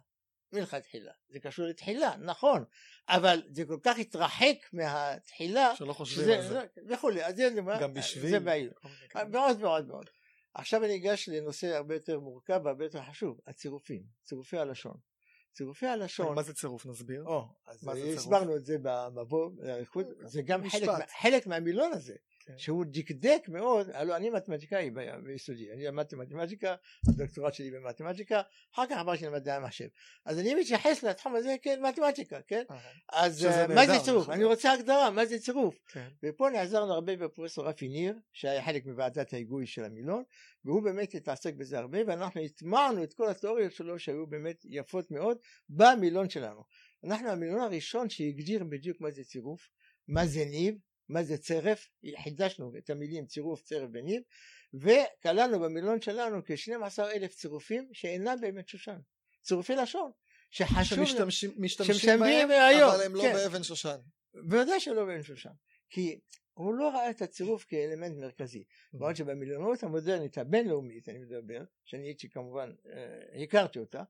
מלכתחילה. זה קשור לתחילה, נכון. אבל זה כל כך התרחק מהתחילה, שלא חושבים שזה, על זה. וכולי. אז זה דבר, גם בשביל. זה כאלה. מאוד מאוד מאוד. עכשיו אני אגש לנושא הרבה יותר מורכב והרבה יותר חשוב, הצירופים, צירופי הלשון. צירופי הלשון, מה זה צירוף? נסביר. או, אז צירוף? הסברנו את זה במבוא, באריכות, זה גם חלק מהמילון הזה, כן. שהוא דקדק מאוד, הלוא אני מתמטיקאי ביסודי, אני למדתי מתמטיקה, הדוקטורט שלי במתמטיקה, אחר כך עברתי למדעי המחשב. אז אני מתייחס לתחום הזה כמתמטיקה, כן? אה, אז אה, מה זה צירוף? נכון. אני רוצה הגדרה, מה זה צירוף? כן. ופה נעזרנו הרבה בפרופסור רפי ניר, שהיה חלק מוועדת ההיגוי של המילון, והוא באמת התעסק בזה הרבה, ואנחנו הטמענו את כל התיאוריות שלו שהיו באמת יפות מאוד במילון שלנו. אנחנו המילון הראשון שהגדיר בדיוק מה זה צירוף, מה זה ניב, מה זה צירף, חידשנו את המילים צירוף, צירף וניב, וכללנו במילון שלנו כ-12 אלף צירופים שאינם באמת שושן, צירופי לשון, שחשוב, שמשתמשים משתמשים שמשתמשים בהם, היום, אבל הם לא כן. באבן שושן. בוודאי שלא בן שושן, כי הוא לא ראה את הצירוף כאלמנט מרכזי, בעוד שבמילונות המודרנית הבינלאומית אני מדבר, שאני הייתי כמובן, אה, הכרתי אותה,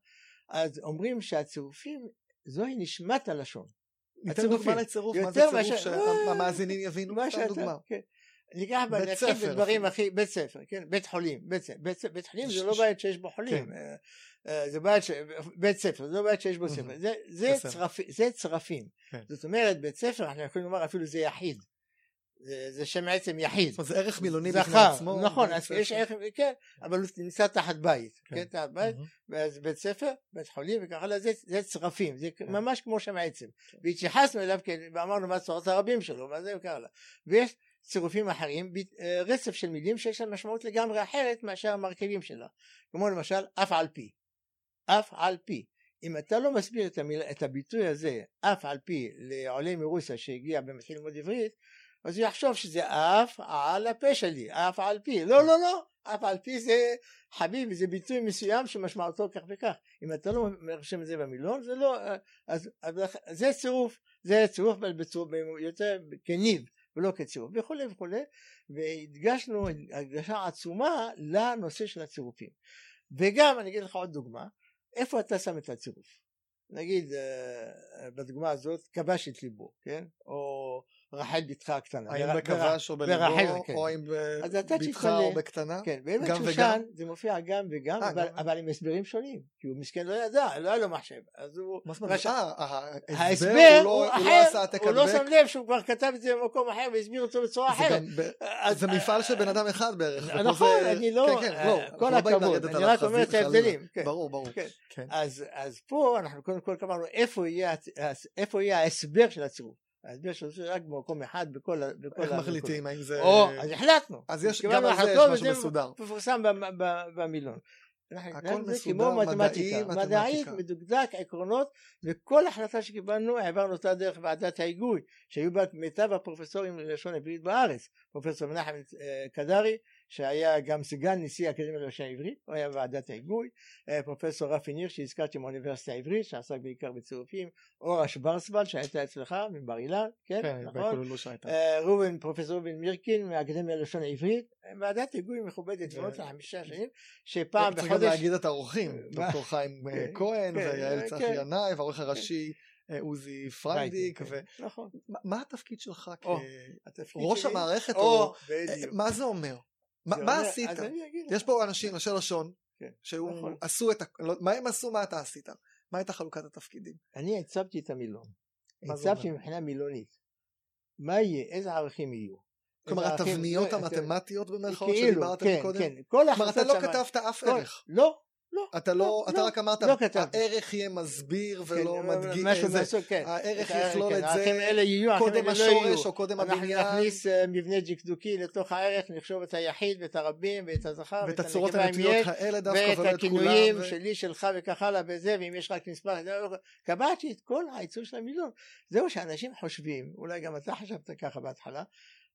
אז אומרים שהצירופים זוהי נשמת הלשון. הצירופים. דוגמה לצירוף, מה זה יותר צירוף שהמאזינים יבינו? מה שאתה, דוגמה. ניקח, בדברים אפילו. הכי, בית ספר, כן, בית חולים, בית, חולים זה לא בית שיש בו חולים, כן. אה, אה, זה בית, ש... בית ספר, זה לא בית שיש בו. ספר. זה צרפים, כן. זאת אומרת בית ספר אנחנו יכולים לומר אפילו זה יחיד, זה, שם עצם יחיד, זה ערך מילוני בפני עצמו. נכון, אז יש. ערך, כן, אבל הוא נמצא תחת בית, כן. כן, תחת בית. ואז בית ספר, בית חולים וכך הלאה, זה, צרפים, זה כן. ממש כמו שם העצם. והתייחסנו אליו כן, ואמרנו מה צורת הרבים שלו, מה זה וכך הלאה. ויש צירופים אחרים, אה, רצף של מילים שיש להם משמעות לגמרי אחרת מאשר המרכיבים שלה. כמו למשל אף על פי. אף על פי. אם אתה לא מסביר את, המיל... את הביטוי הזה, אף על פי, לעולה מרוסיה שהגיע ומתחיל ללמוד עברית, אז הוא יחשוב שזה אף על הפה שלי, אף על פי. לא, לא, לא, אף על פי זה חביבי, זה ביטוי מסוים שמשמעותו כך וכך. אם אתה לא מרשם את זה במילון, זה לא, אז, אז זה צירוף, זה צירוף אבל בצור, יותר כניב ולא כצירוף וכולי וכולי, והדגשנו הדגשה עצומה לנושא של הצירופים. וגם אני אגיד לך עוד דוגמה, איפה אתה שם את הצירוף? נגיד אה, בדוגמה הזאת כבש את ליבו, כן? או רחל בתך הקטנה. האם בכבש או בליבו, כן. או האם אז אתה בבתך תתפלא. או בקטנה? כן, באמת שושן? זה מופיע גם וגם, אה, אבל, עם הסברים שונים, כי הוא מסכן לא ידע, לא היה לו מחשב, אז הוא... מה זאת אומרת? אה, אה, ההסבר הוא לא- לא אחר, הוא לא. שם לב שהוא כבר כתב את זה במקום אחר והסביר אותו בצורה אחרת. זה מפעל של בן אדם אחד בערך. נכון, אני לא, כן, כן, כל לא הכבוד, אני רק אומר את. ההבדלים. כן. ברור, ברור. כן. כן. אז, פה אנחנו קודם כל קבענו איפה יהיה, הצ- איפה יהיה ההסבר של הצירוף. ההסבר שעושה רק במקום אחד בכל ה... איך מחליטים האם זה... או, אז החלטנו. אז יש, גם על זה יש משהו מסודר. מפורסם במילון. הכל מסודר, כמו מדעי, מתמטיקה, מתמטיקה. מדעית, מדוקדק, עקרונות, וכל החלטה שקיבלנו העברנו אותה דרך ועדת ההיגוי, שהיו בה מיטב הפרופסורים ללשון עברית בארץ, פרופסור מנחם אה, קדרי, שהיה גם סגן נשיא האקדמיה ללשון עברית, הוא היה בוועדת ההיגוי, אה, פרופסור רפי ניר שהזכרתי מהאוניברסיטה העברית, שעסק בעיקר בצירופים, אורה שוורצוולד שהייתה אצלך מבר אילן, כן, כן, נכון? אה, ראובן, פרופסור ראובן מירקין מהאקדמיה ללשון העברית, ועדת היגוי מכובדת מאוד לחמישה שנים, שפעם צריך בחודש, להגיד את האורחים, מה? דוקטור חיים אה, כן, כהן כן, ויעל כן. צחי ינאי והעורך הראשי אה, עוזי פריידיק. כן, ו- נכון, מה- התפקיד שלך כראש המערכת? מה זה אומר? מה זה מה עשית? יש פה אנשים, ראשי לשון, כן, שהוא נכון. עשו את ה... לא- מה הם עשו, מה אתה עשית? מה הייתה חלוקת התפקידים? אני הצבתי את המילון, הצבתי? מבחינה מילונית, מה יהיה, איזה ערכים יהיו. כלומר התבניות לא, המתמטיות במרכאות כאילו, שדיברת כן, קודם? כן, כל כלומר אתה לא כתבת אף כל- ערך. לא, לא, אתה לא, לא, אתה לא, רק אמרת, לא. הערך יהיה מסביר ולא כן, מדגים, משהו זה- מהסוג, כן. הערך את יכלול כן, את זה האלה יהיו, הערכים קודם. השורש או קודם אנחנו הבניין נכניס אה, מבנה דקדוקי לתוך הערך, נחשוב את היחיד ואת הרבים ואת הזכר ואת הצורות הנטויות האלה דווקא ואת ולא את הכינויים שלי, שלך וכך הלאה וזה, ואם יש רק מספר, קבעתי את כל העיצוב של המילון. זהו שאנשים חושבים, אולי גם אתה חשבת ככה בהתחלה,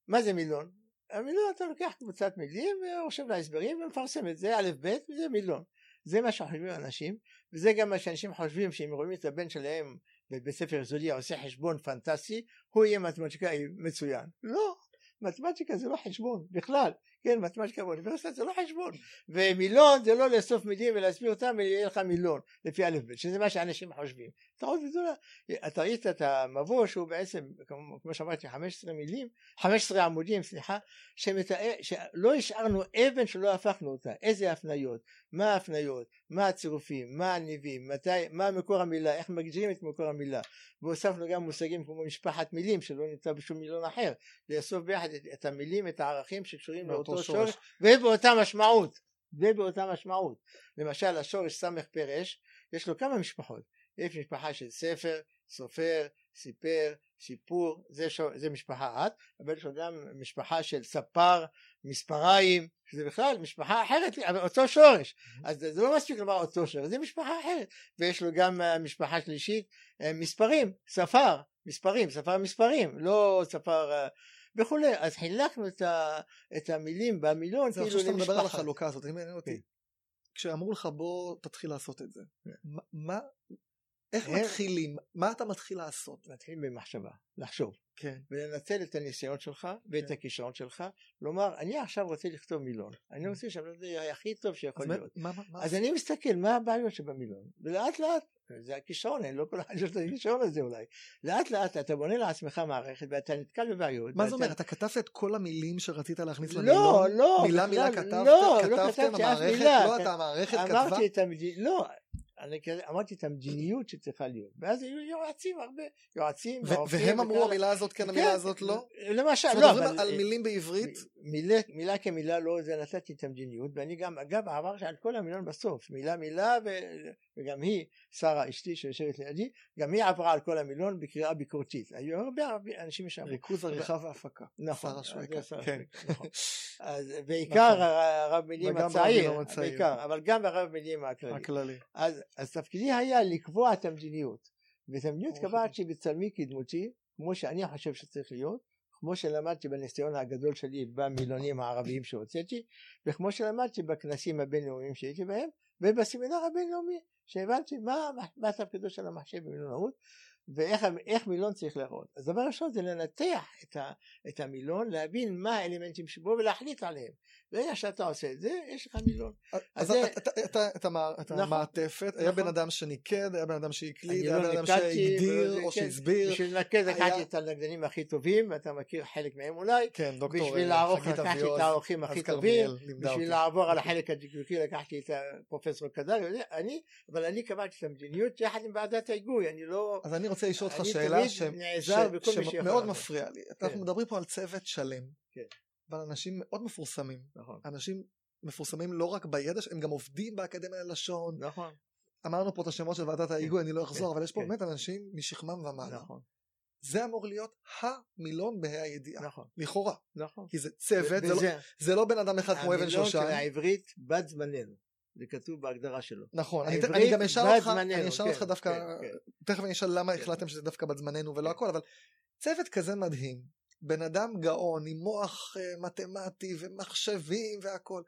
מה זה מילון? המילון אתה לוקח קבוצת מילים ורושם לה הסברים ומפרסם את זה, א' ב', וזה מילון. זה מה שחושבים אנשים, וזה גם מה שאנשים חושבים שאם רואים את הבן שלהם בבית ספר יסודי עושה חשבון פנטסטי, הוא יהיה מתמטיקאי מצוין. לא, מתמטיקה זה לא חשבון בכלל, כן, מתמטיקה באוניברסיטה זה לא חשבון, ומילון זה לא לאסוף מילים ולהסביר אותם ויהיה לך מילון לפי א' ב', שזה מה שאנשים חושבים. טעות גדולה. אתה ראית את המבוא שהוא בעצם, כמו שאמרתי, 15 מילים, 15 עמודים, סליחה, שמתאר, שלא השארנו אבן שלא הפכנו אותה, איזה הפניות, מה ההפניות, מה הצירופים, מה הניבים, מתי, מה מקור המילה, איך מגדירים את מקור המילה, והוספנו גם מושגים כמו משפחת מילים שלא נמצא בשום מילון אחר, לאסוף ביחד את, המילים, את הערכים שקשורים לאותו שורש. שורש, ובאותה משמעות, ובאותה משמעות. למשל השורש סמך פרש, יש לו כמה משפחות, יש משפחה של ספר, סופר, סיפר, סיפור, זה, שור, זה משפחה אחת, אבל יש לו גם משפחה של ספר, מספריים, שזה בכלל משפחה אחרת, אבל אותו שורש, אז זה לא מספיק לומר אותו שורש, זה משפחה אחרת, ויש לו גם אה, משפחה שלישית, אה, מספרים, ספר, מספרים, ספר מספרים, לא ספר אה, וכולי, אז חילקנו את, ה, את המילים במילון כאילו עכשיו שאתה מדבר על למשפחה. החלוקה הזאת, אני מעניין אותי. כן. כשאמרו לך בוא תתחיל לעשות את זה, מה- מה, איך? מתחילים? מה אתה מתחיל לעשות? מתחילים במחשבה, לחשוב. כן. ולנצל את הניסיון שלך ואת כן. הכישרון שלך, לומר אני עכשיו רוצה לכתוב מילון, אני רוצה שהמילון יהיה הכי טוב שיכול מה- להיות. מה, מה, מה? אז אני מסתכל מה הבעיות שבמילון, ולאט לאט, זה הכישרון, אני לא כל אחד יש את הכישרון הזה אולי, לאט לאט אתה בונה לעצמך מערכת ואתה נתקל בבעיות. מה זה ואתה- אומר? אתה כתבת את כל המילים שרצית להכניס לא, למילון? לא, מילה מילה בכלל, כתבת? לא, לא כתבתם? המערכת? מילה. לא, אתה המערכת כתבה? אמרתי את המדיניות, לא, אני כזה- אמרתי את המדיניות שצריכה להיות, ואז היו יועצים הרבה, יועצים, והם אמרו. המילה הזאת כן, המילה הזאת לא? למשל, לא, אבל... על מילים בעברית? מילה, מילה כמילה לא, זה נתתי את המדיניות, ואני גם, אגב, עברתי על כל המילון בסוף, מילה מילה, וגם היא, שרה אשתי שיושבת לידי, גם היא עברה על כל המילון בקריאה ביקורתית. היו הרבה אנשים שם. ריכוז עריכה והפקה. נכון, כן. נכון. אז בעיקר נכון. הרב מילים הצעיר, אבל גם הרב מילים הכללי. הכללי. אז, אז תפקידי היה לקבוע את המדיניות. ואת המדיניות אוקיי. קבעתי בצלמי כדמותי, כמו שאני חושב שצריך להיות, כמו שלמדתי בניסיון הגדול שלי במילונים הערביים שהוצאתי, וכמו שלמדתי בכנסים הבינלאומיים שהייתי בהם, ובסמינר הבינלאומי, שהבנתי מה, מה תפקידו של המחשב במילונאות, ואיך איך מילון צריך להראות. אז דבר ראשון זה לנתח את, ה, את המילון, להבין מה האלמנטים שבו ולהחליט עליהם. ברגע שאתה עושה את זה, יש לך מילון. אז את המע- את נכון. המעטפת, היה נכון. בן אדם שניקד, היה בן אדם שהקליד, היה לא בן אדם שהגדיר או כן, שהסביר. בשביל לנקד לקחתי את הנגנים הכי טובים, ואתה מכיר חלק מהם אולי, כן, דוקטור בשביל אה, לערוך חגית לקחתי את העורכים אז הכי טובים. בשביל לעבור על החלק הדקדוקי לקחתי את הפרופסור קדר, אני, אבל אני קבעתי את המדיניות יחד עם ועדת ההיגוי, אני לא... אז אני רוצה לשאול אותך שאלה שמאוד לעזור. מפריע לי. אנחנו מדברים פה על צוות שלם. כן. ועל אנשים מאוד מפורסמים. נכון, אנשים מפורסמים לא רק בידע, הם גם עובדים באקדמיה ללשון. נכון, אמרנו פה את השמות של ועדת ההיגוי, אני לא אחזור, אבל יש פה כן. באמת אנשים משכמם ומעלה. נכון. זה אמור להיות המילון בה"א הידיעה, נכון, לכאורה, נכון. כי זה צוות, זה לא- זה לא בן אדם אחד כמו אבן המילון של שושן, העברית בת זמננו. זה כתוב בהגדרה שלו. נכון, אני, גם אשאל אותך, זמננו, אני אשאל כן, אותך דווקא, כן, כן. תכף אני אשאל למה כן. החלטתם שזה דווקא בת זמננו ולא כן. הכל, אבל צוות כזה מדהים, בן אדם גאון עם מוח אה, מתמטי ומחשבים והכל.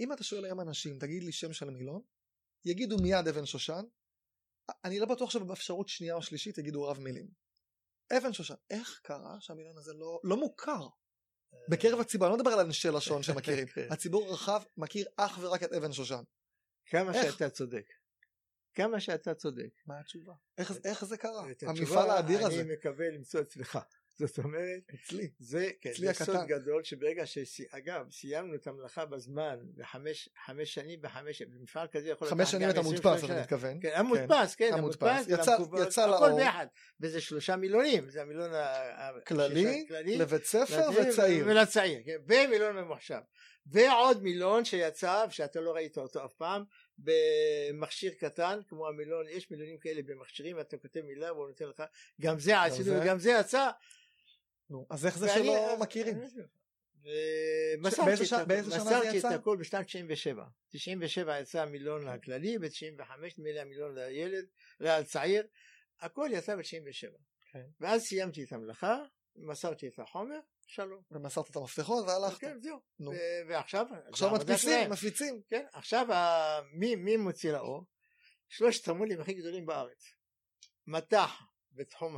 אם אתה שואל היום אנשים, תגיד לי שם של מילון, יגידו מיד אבן שושן, אני לא בטוח שבאפשרות שנייה או שלישית יגידו רב מילים. אבן שושן, איך קרה שהמילון הזה לא, לא מוכר בקרב הציבור, אני לא מדבר על אנשי לשון שמכירים, כן. הציבור הרחב מכיר אך ורק את אבן שושן. כמה איך? שאתה צודק. כמה שאתה צודק. מה התשובה? איך, איך זה קרה? המפעל האדיר הזה. אני מקווה למצוא אצלך. זאת אומרת, אצלי. זה, כן, אצלי זה סוד. גדול שברגע ש... אגב, סיימנו את המלאכה בזמן, בחמש חמש שנים, בחמש, במפעל כזה יכול חמש לקחת שנים אתה 20 מודפס. אתה מתכוון. כן, המודפס, כן, המודפס. המודפס, יצא- והמקובל, יצא הכל לאור. ביחד. וזה שלושה מילונים, זה המילון ה- ה- כללי, שלושה- כללי, לבית ספר וצעיר. ולצעיר, כן, ומילון ממוחשב. ועוד מילון שיצא, שאתה לא ראית אותו אף פעם, במכשיר קטן, כמו המילון, יש מילונים כאלה במכשירים, אתה כותב מילה והוא נותן לך, גם זה עשינו? וגם זה יצא. נו, אז איך זה שלא מכירים? ומסרתי באיזה את הכל- שנה זה מסרתי יצא? את הכל בשנת 97. 97 יצא המילון הכללי, ב-95 נדמה לי המילון לילד, לצעיר, הכל יצא ב-97. כן. ואז סיימתי את המלאכה, מסרתי את החומר, שלום. ומסרת את המפתחות והלכת. כן, זהו. ועכשיו, עכשיו מדפיסים. מפיצים. כן, עכשיו מי מוציא לאור? שלושת המו"לים הכי גדולים בארץ. מטח בתחום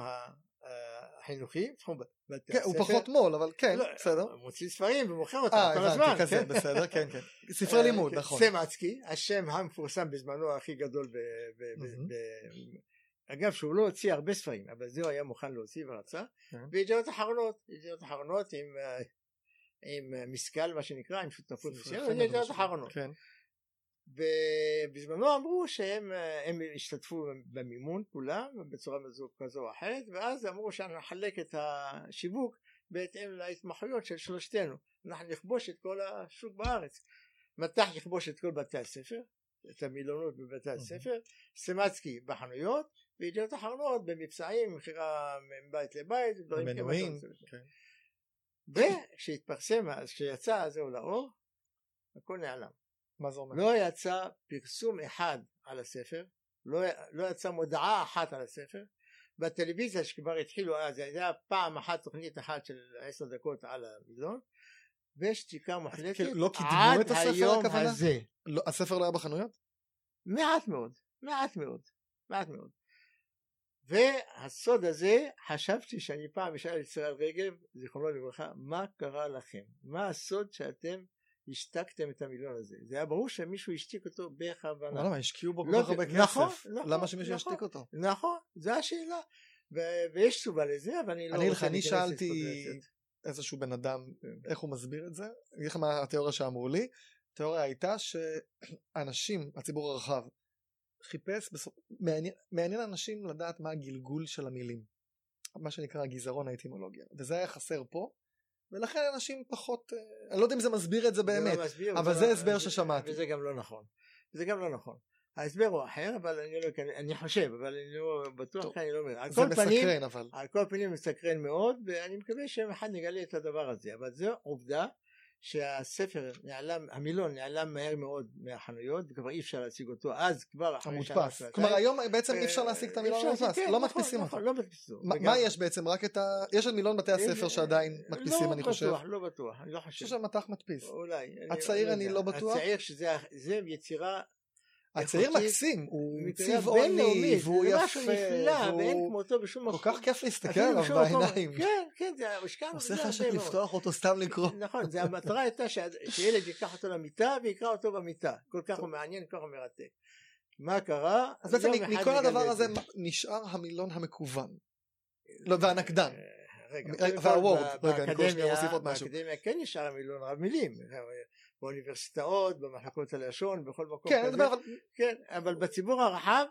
החינוכי, בתחום בתי כן, הספר. הוא פחות מו"ל, אבל כן, לא, בסדר. מוציא ספרים ומוכר אותם אה, כל הזמן. הבנתי, כזה, כן. בסדר, כן, כן. ספרי לימוד, כן, נכון. סמצקי, השם המפורסם בזמנו הכי גדול אגב שהוא לא הוציא הרבה ספרים אבל זה הוא היה מוכן להוציא ורצה. וידיעות אחרונות ידיעות אחרונות עם אה, עם אה, מסקל מה שנקרא עם שותפות מסוימת ידיעות. אחרונות. ובזמנו אמרו שהם אה, הם השתתפו במימון כולם בצורה מזו- כזו או אחרת ואז אמרו שאנחנו נחלק את השיווק בהתאם להתמחויות של שלושתנו אנחנו נכבוש את כל השוק בארץ מטח יכבוש את כל בתי הספר את המילונות בבתי הספר סמצקי בחנויות וידיעות אחרונות במבצעים מכירה מבית לבית דברים כאלה. כן. וכשהתפרסם אז כשיצא זהו לאור הכל נעלם מה זה אומר? לא יצא פרסום אחד על הספר, לא, לא יצא מודעה אחת על הספר, בטלוויזיה שכבר התחילו אז, זה היה פעם אחת תוכנית אחת של עשר דקות על המילון, ושתיקה מוחלטת כאילו, לא קידמו את הספר, הכוונה? הזה. לא, הספר לא היה בחנויות? מעט מאוד, מעט מאוד, מעט מאוד. והסוד הזה, חשבתי שאני פעם אשאל את ישראל רגב, זיכרונו לברכה, מה קרה לכם? מה הסוד שאתם השתקתם את המילון הזה? זה היה ברור שמישהו השתיק אותו בכוונה. למה השקיעו בו כל לא, כך הרבה נכון, כסף? נכון, למה שמישהו נכון. ישתיק אותו? נכון, זו השאלה. ויש תשובה לזה, אבל אני לא אני רוצה לך, אני להיכנס שאלתי. איזשהו בן אדם איך הוא מסביר את זה. אני אגיד לך מה התיאוריה שאמרו לי. התיאוריה הייתה שאנשים, הציבור הרחב, חיפש, בסופ... מעניין, מעניין אנשים לדעת מה הגלגול של המילים. מה שנקרא הגזרון האטימולוגיה. וזה היה חסר פה, ולכן אנשים פחות, אה, אני לא יודע אם זה מסביר את זה באמת. זה לא מסביר, אבל זה הסבר ששמעתי. וזה גם לא נכון. זה גם לא נכון. ההסבר הוא אחר, אבל אני לא אני חושב, אבל אני לא בטוח, טוב. אני לא אומר. זה כל פנים, מסקרן אבל. על כל פנים מסקרן מאוד, ואני מקווה שיום אחד נגלה את הדבר הזה. אבל זו עובדה שהספר נעלם, המילון נעלם מהר מאוד מהחנויות, וכבר אי אפשר להשיג אותו, אז כבר אחרי שנה. שנתיים. כלומר היום בעצם אה, אי אפשר להשיג את המילון להשיג, המודפס. כן, לא נכון, מדפיסים אותו. נכון, לא מדפיסים אותו. מה- יש בעצם? רק את ה... יש את מילון בתי הספר אה, שעדיין לא מדפיסים אני חושב. בטוח, לא בטוח, אני לא אני חושב חושב. שמטח מדפיס. אולי. הצעיר אני יודע. לא בטוח. הצעיר שזה זה יצירה הצעיר מקסים, הוא צבעוני, והוא משהו יפה, נפלא ואין כמותו בשום כל מקום. כך כיף להסתכל עליו. בעיניים. כן, כן, זה הושקע עושה בזה חשק הרבה מאוד. לפתוח אותו סתם לקרוא. נכון, זה המטרה הייתה שילד ייקח אותו למיטה ויקרא אותו במיטה. כל כך הוא מעניין, כל כך הוא מרתק. מה קרה? אז בעצם מכל הדבר הזה זה. נשאר המילון המקוון. לא, והנקדן. אה, רגע, כל, והוורד, רגע, אני כל שניה אוסיף עוד משהו. באקדמיה כן נשאר מילון רב מילים. באוניברסיטאות, במחלקות הלשון, בכל מקום כן, כזה. אבל כן, אבל בציבור הרחב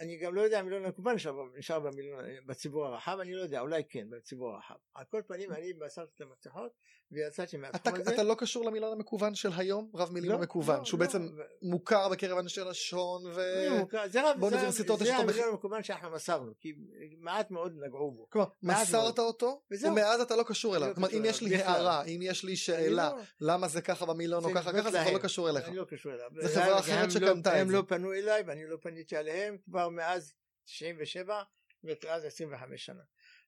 אני גם לא יודע אם המילון המקוון נשאר, נשאר במילון, בציבור הרחב, אני לא יודע, אולי כן, בציבור הרחב. על כל פנים, אני מסרתי את המפתחות ויצאתי מהתחום הזה. אתה לא קשור למילון המקוון של היום? רב מילים לא, המקוון, לא, שהוא לא. בעצם מוכר בקרב אנשי לשון ו... לא, מוכר. זה רב- באוניברסיטאות זה זה אותו המילון המקוון שאנחנו מסרנו, כי מעט מאוד נגעו בו. כלומר, מסרת מאוד. אותו, וזהו. ומאז אתה לא קשור אליו. לא כלומר, אם יש לי בכלל. הערה, אם יש לי שאלה, לא- למה זה ככה במילון או ככה ככה, זה כבר. לא קשור אליך. אני לא קשור אליו. זה חברה הם- אחרת הם שקנתה לא- את הם זה. לא פנו אליי ואני לא פניתי עליהם כבר מאז 97 ומאז 25 שנה.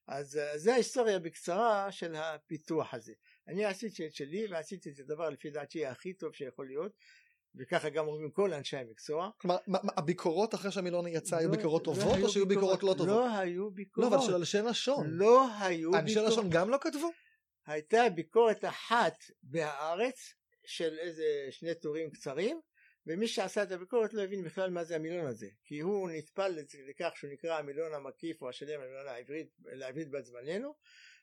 אז אה, זה ההיסטוריה בקצרה של הפיתוח הזה. אני עשיתי את שלי ועשיתי את הדבר לפי דעתי הכי טוב שיכול להיות וככה גם אומרים כל אנשי המקצוע. כלומר, מה- הביקורות אחרי שהמילון יצא היו לא- ביקורות לא טובות היו או שהיו ביקורות לא טובות? לא היו לא, ביקורות. אבל של אנשי לשון. לא היו אנשי ביקורות. לשון גם לא כתבו? הייתה ביקורת אחת בהארץ של איזה שני טורים קצרים ומי שעשה את הביקורת לא הבין בכלל מה זה המילון הזה כי הוא נטפל לכך שהוא נקרא המילון המקיף או השלם המילון העברית לעברית בת זמננו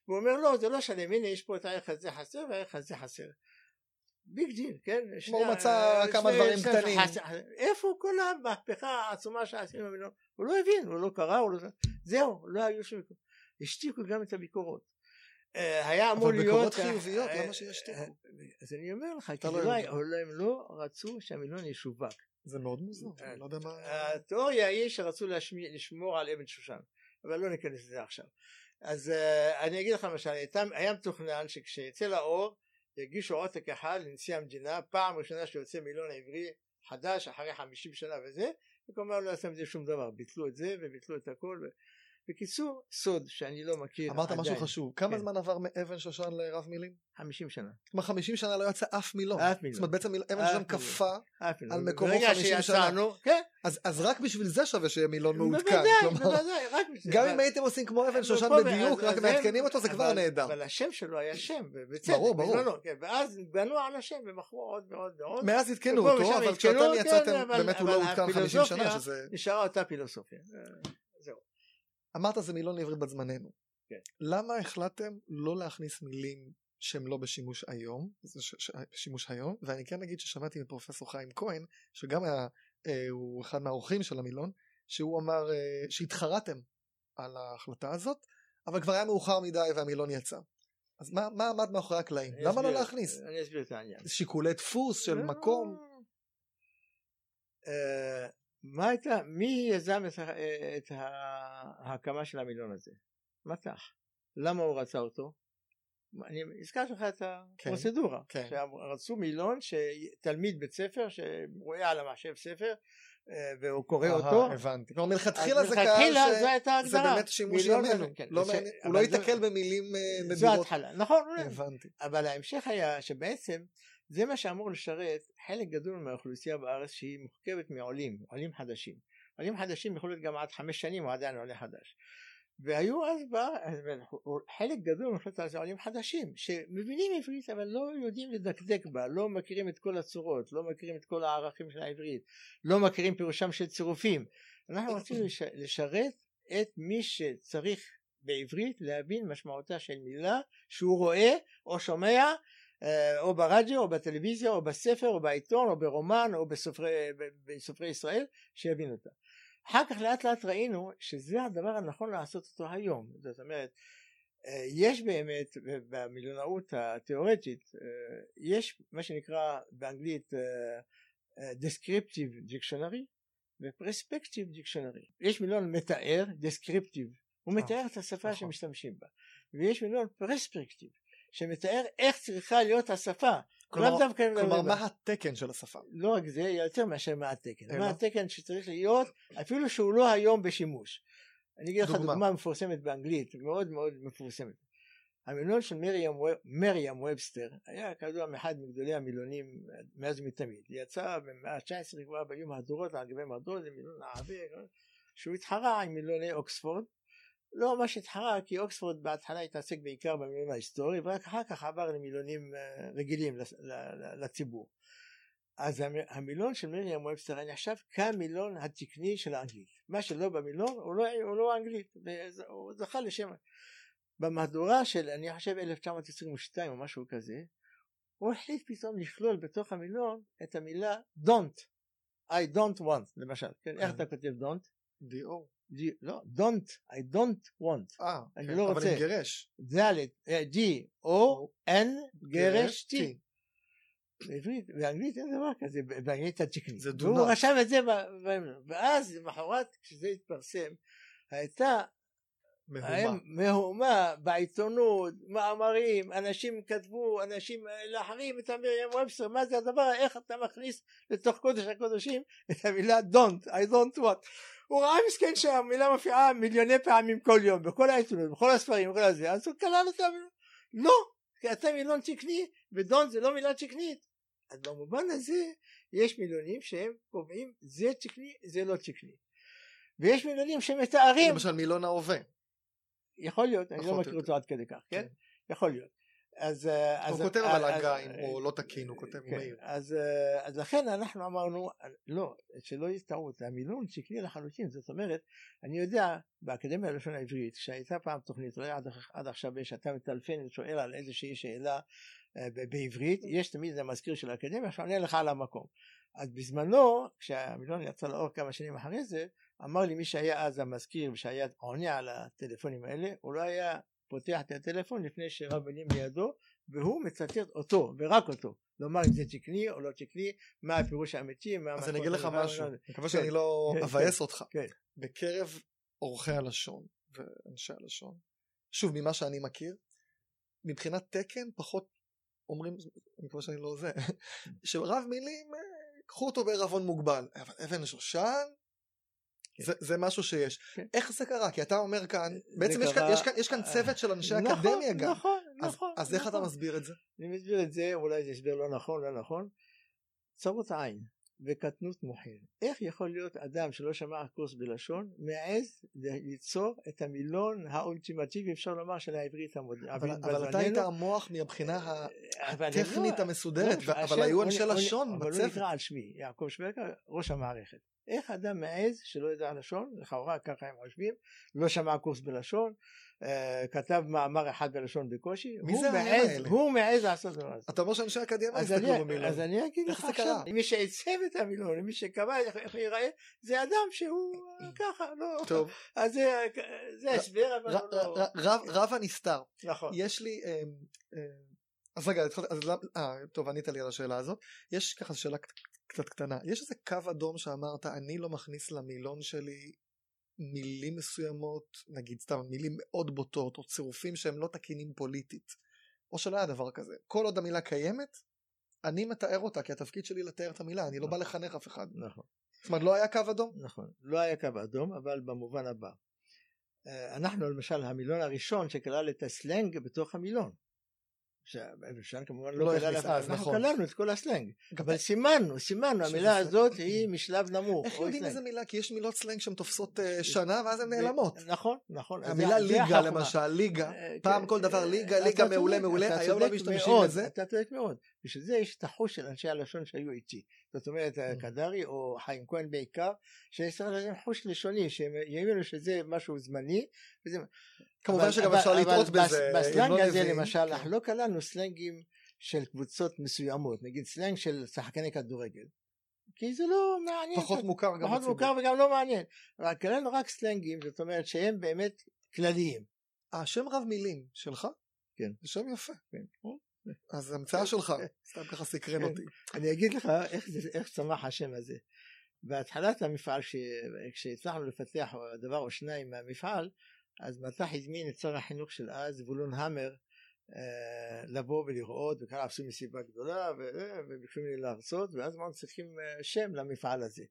והוא אומר לא זה לא שלם הנה יש פה את הערך הזה חסר והערך הזה חסר. big deal כן? הוא מצא כמה דברים קטנים. איפה כל המהפכה העצומה שעשינו במילון הוא לא הבין הוא לא קרא הוא לא זהו לא היו שום ביקורות השתיקו גם את הביקורות היה אמור אבל להיות ביקורות חיוביות, אה, למה שישתיקו? אה, אז אני אומר לך, כי אבל הם לא רצו שהמילון ישווק. זה מאוד מוזר, אה, אני לא יודע מה... התיאוריה היא שרצו לשמור על אבן שושן, אבל לא ניכנס לזה עכשיו. אז אה, אני אגיד לך למשל, היה מתוכנן שכשיצא לאור יגישו עותק אחד לנשיא המדינה, פעם ראשונה שיוצא מילון עברי חדש אחרי 50 שנה וזה, וכמובן לא עשו עם זה שום דבר, ביטלו את זה וביטלו את הכל. בקיצור, סוד שאני לא מכיר אמרת משהו עדיין, חשוב, כמה כן. זמן עבר מאבן שושן לרב מילים? 50 שנה, כלומר 50 שנה לא יצא אף מילון. אף מילון. זאת אומרת בעצם אבן שושן. כפה, מילון. על מקומו ברגע 50 שנה. שיצאנו, כן, אז אז רק בשביל זה שווה שיהיה מילון מעודכן. בוודאי, בוודאי, רק בשביל גם זה. אם הייתם עושים כמו אבן שושן בדיוק, רק מעדכנים אותו זה כבר נהדר. אבל השם שלו היה שם, ובצדק, ברור, ברור. כן, ואז בנו על השם ומכרו עוד ועוד ועוד, מאז עדכנו אותו, אבל כשאתם כן, יצאתם אבל- באמת הוא לא עודכן 50 שנה, שזה... נשארה אותה פילוסופיה. אמרת זה מילון לעברית בת זמננו. כן. למה החלטתם לא להכניס מילים שהם לא בשימוש היום, זה ש- ש- שימוש היום, ואני כן אגיד ששמעתי מפרופסור חיים כהן, שגם היה, אה, הוא אחד מהאורחים של המילון, שהוא אמר אה, שהתחרטם על ההחלטה הזאת, אבל כבר היה מאוחר מדי והמילון יצא. אז מה, מה עמד מאחורי הקלעים? למה לא להכניס? אני אסביר את העניין. שיקולי דפוס של לא. מקום? אה, מה הייתה, מי יזם את את ההקמה של המילון הזה? מטח. למה הוא רצה אותו? אני הזכרתי לך את הפרוצדורה, כן. שרצו מילון שתלמיד בית ספר שרואה על המחשב ספר אה, והוא קורא אותו, הבנתי. כלומר מלכתחילה זה קהל ש... זו הייתה זה ההגדרה. באמת שימוש ימינו. זה- כן, לא זה- מעניין- הוא לא ייתקל במילים אה, זו. ההתחלה, נכון, הבנתי. אבל ההמשך היה שבעצם זה מה שאמור לשרת חלק גדול מהאוכלוסייה בארץ שהיא מורכבת מעולים, עולים חדשים. עולים חדשים יכול להיות גם עד חמש שנים הוא עדיין עולה חדש. והיו אז בארץ, חלק גדול מאוכלוסייה זה עולים חדשים שמבינים עברית אבל לא יודעים לדקדק בה, לא מכירים את כל הצורות, לא מכירים את כל הערכים של העברית, לא מכירים פירושם של צירופים. אנחנו לש- לשרת את מי שצריך בעברית להבין משמעותה של מילה שהוא רואה או שומע או ברדיו או בטלוויזיה או בספר או בעיתון או ברומן או בסופרי, בסופרי ישראל שיבין אותה. אחר כך לאט לאט ראינו שזה הדבר הנכון לעשות אותו היום. זאת אומרת אה, יש באמת במילונאות התיאורטית אה, יש מה שנקרא באנגלית אה, אה, descriptive dictionary ופרספקטיב דיקשנרי יש מילון מתאר descriptive. הוא אה, מתאר את השפה נכון. שמשתמשים בה. ויש מילון פרספקטיב שמתאר איך צריכה להיות השפה כלומר- דווקא כלומר לדבר. מה התקן של השפה? לא רק זה, יותר מאשר מה התקן. אלא? מה התקן שצריך להיות, אפילו שהוא לא היום בשימוש. אני אגיד לך דוגמה. מפורסמת באנגלית, מאוד מאוד מפורסמת. המילון של מרים, מרים ובסטר היה כידוע מאחד מגדולי המילונים מאז ומתמיד. יצא במאה ה-19 כבר ביום מהדורות, על גבי מהדורות, זה מילון ערבי, שהוא התחרה עם מילוני אוקספורד. לא ממש התחרה, כי אוקספורד בהתחלה התעסק בעיקר במילון ההיסטורי, ורק אחר כך עבר למילונים אה, רגילים לציבור. אז המ- המילון של מרים ובסטר היה נחשב כמילון התקני של האנגלית. מה שלא במילון הוא לא, הוא לא אנגלית, הוא זכה לשם. במהדורה של אני חושב 1922 או משהו כזה, הוא החליט פתאום לכלול בתוך המילון את המילה don't, I don't want למשל, כן? איך כן. אתה כותב don't? די-או. G- לא, don't, I don't want. אה, אני כן, לא אבל רוצה. עם גרש. ד' אה, G, O, N, גרש, T. T. בעברית, באנגלית אין דבר כזה, באנגלית התקני. זה do והוא. רשם את זה, ואז למחרת כשזה התפרסם, הייתה מהומה. מהומה בעיתונות, מאמרים, אנשים כתבו, אנשים להחרים את המרים ובסטר, מה זה הדבר, איך אתה מכניס לתוך קודש הקודשים את המילה don't, I don't want. הוא ראה מסכן שהמילה מופיעה מיליוני פעמים כל יום, בכל העיתונות, בכל הספרים, בכל הזה, אז הוא כלל אותה, לא, כי אתה מילון תקני, ודונט זה לא מילה תקנית. אז במובן הזה, יש מילונים שהם קובעים, זה תקני, זה לא תקני. ויש מילונים שמתארים למשל מילון ההווה. יכול להיות, אני לא מכיר. אותו עד כדי כך, כן? כן. יכול להיות. אז... אה, הוא אז- כותב אז- אבל אז- הגה אם אה, הוא לא תקין, הוא כותב, הוא כן, מעיר. אז, אה, אז לכן אנחנו אמרנו, לא, שלא יהיה טעות, המילון שקלי לחלוטין, זאת אומרת, אני יודע, באקדמיה ללשון העברית, שהייתה פעם תוכנית, אולי עד, עד עכשיו יש, אתה מטלפן ושואל על איזושהי שאלה אה, בעברית, יש תמיד המזכיר של האקדמיה שעונה לך על המקום. אז בזמנו, כשהמילון יצא לאור כמה שנים אחרי זה, אמר לי מי שהיה אז המזכיר ושהיה עונה על הטלפונים האלה, הוא לא היה פותח את הטלפון לפני שרב מילים לידו, והוא מצטט אותו ורק אותו, לומר אם זה תקני או לא תקני, מה הפירוש האמיתי, מה אז אני אגיד לך משהו, מה- אני מקווה שאני לא כן, אבאס אותך. כן. בקרב עורכי הלשון ואנשי הלשון, שוב, ממה שאני מכיר, מבחינת תקן פחות אומרים, אני מקווה שאני לא זה, שרב מילים, אה, קחו אותו בערבון מוגבל, אבל אבן שושן. זה, זה משהו שיש. כן. איך זה קרה? כי אתה אומר כאן, בעצם יש כאן, קרה- יש, כאן, יש כאן צוות של אנשי נכון, אקדמיה גם. נכון, אז, נכון. אז איך אתה נכון. מסביר את זה? אני מסביר את זה, אולי זה הסבר לא נכון, לא נכון. צרות עין וקטנות מוחין. איך יכול להיות אדם שלא שמע קורס בלשון, מעז ליצור את המילון האולטימטיבי, אפשר לומר, של העברית המודרנית. אבל, אבל אתה היית המוח מהבחינה הטכנית המסודרת, לא, אבל היו אנשי הוא- הוא- לשון אבל הוא בצוות. נקרא על שמי, יעקב שווקה, ראש המערכת. איך אדם מעז שלא יודע לשון, לכאורה ככה הם חושבים, לא שמע קורס בלשון, אה, כתב מאמר אחד בלשון בקושי, מי זה מעז, האלה? הוא מעז לעשות דבר הזה. אתה אומר שאנשי אקדמיה הסתכלו במילון. אז אני אגיד לך זה עכשיו? מי שעיצב את המילון, מי שקבע איך ייראה, זה אדם שהוא אה, ככה, לא, טוב, אז זה- זה הסבר, אבל לא, רב- הנסתר. נכון, יש לי... אה, אז רגע, אז למה- אה, טוב, ענית לי על השאלה הזאת. יש ככה שאלה קצת קטנה. יש איזה קו אדום שאמרת, אני לא מכניס למילון שלי מילים מסוימות, נגיד סתם מילים מאוד בוטות, או צירופים שהם לא תקינים פוליטית. או שלא היה דבר כזה. כל עוד המילה קיימת, אני מתאר אותה, כי התפקיד שלי לתאר את המילה, אני לא בא לחנך אף אחד. נכון. זאת אומרת, לא היה קו אדום? נכון, לא היה קו אדום, אבל במובן הבא. אה, אנחנו למשל המילון הראשון שכלל את הסלנג בתוך המילון. שהמילון כמובן לא לא כלל, אף- אז אנחנו נכון. כללנו את כל הסלנג, אבל סימנו, סימנו, המילה. הזאת היא משלב נמוך. איך יודעים. איזה מילה? כי יש מילות סלנג שהן תופסות אה, שנה ואז הן נעלמות. נכון, נכון. המילה ליגה. למשל, ליגה, אה, פעם כן, כל דבר אה, ליגה, ליגה מעולה מעולה, היום לא משתמשים בזה. אתה צודק מאוד. בשביל זה יש את החוש של אנשי הלשון שהיו איתי. זאת אומרת, Mm. קדרי או חיים כהן בעיקר, שיש להם חוש לשוני, שהם יבינו שזה משהו זמני. וזה- כמובן אבל- שגם אבל- אפשר אבל לטעות בזה. בסלנג לא הזה למשל, כן. לא כללנו סלנגים של קבוצות מסוימות, נגיד סלנג של שחקני כדורגל. כי זה לא מעניין. פחות מוכר גם פחות. מוכר וגם לא מעניין. רק כללנו רק סלנגים, זאת אומרת שהם באמת כלליים. השם רב מילים שלך? כן. זה שם יפה. כן. אז המצאה שלך, סתם ככה סקרן כן. אותי. אני אגיד לך איך, זה- איך צמח השם הזה. בהתחלת המפעל, ש- כשהצלחנו לפתח דבר או שניים מהמפעל, אז מטח הזמין את שר החינוך של אז, זבולון המר, אה, לבוא ולראות, וככה עשו מסיבה גדולה, וביקשו ממני להרצות, ואז אמרנו צריכים אה, שם למפעל הזה.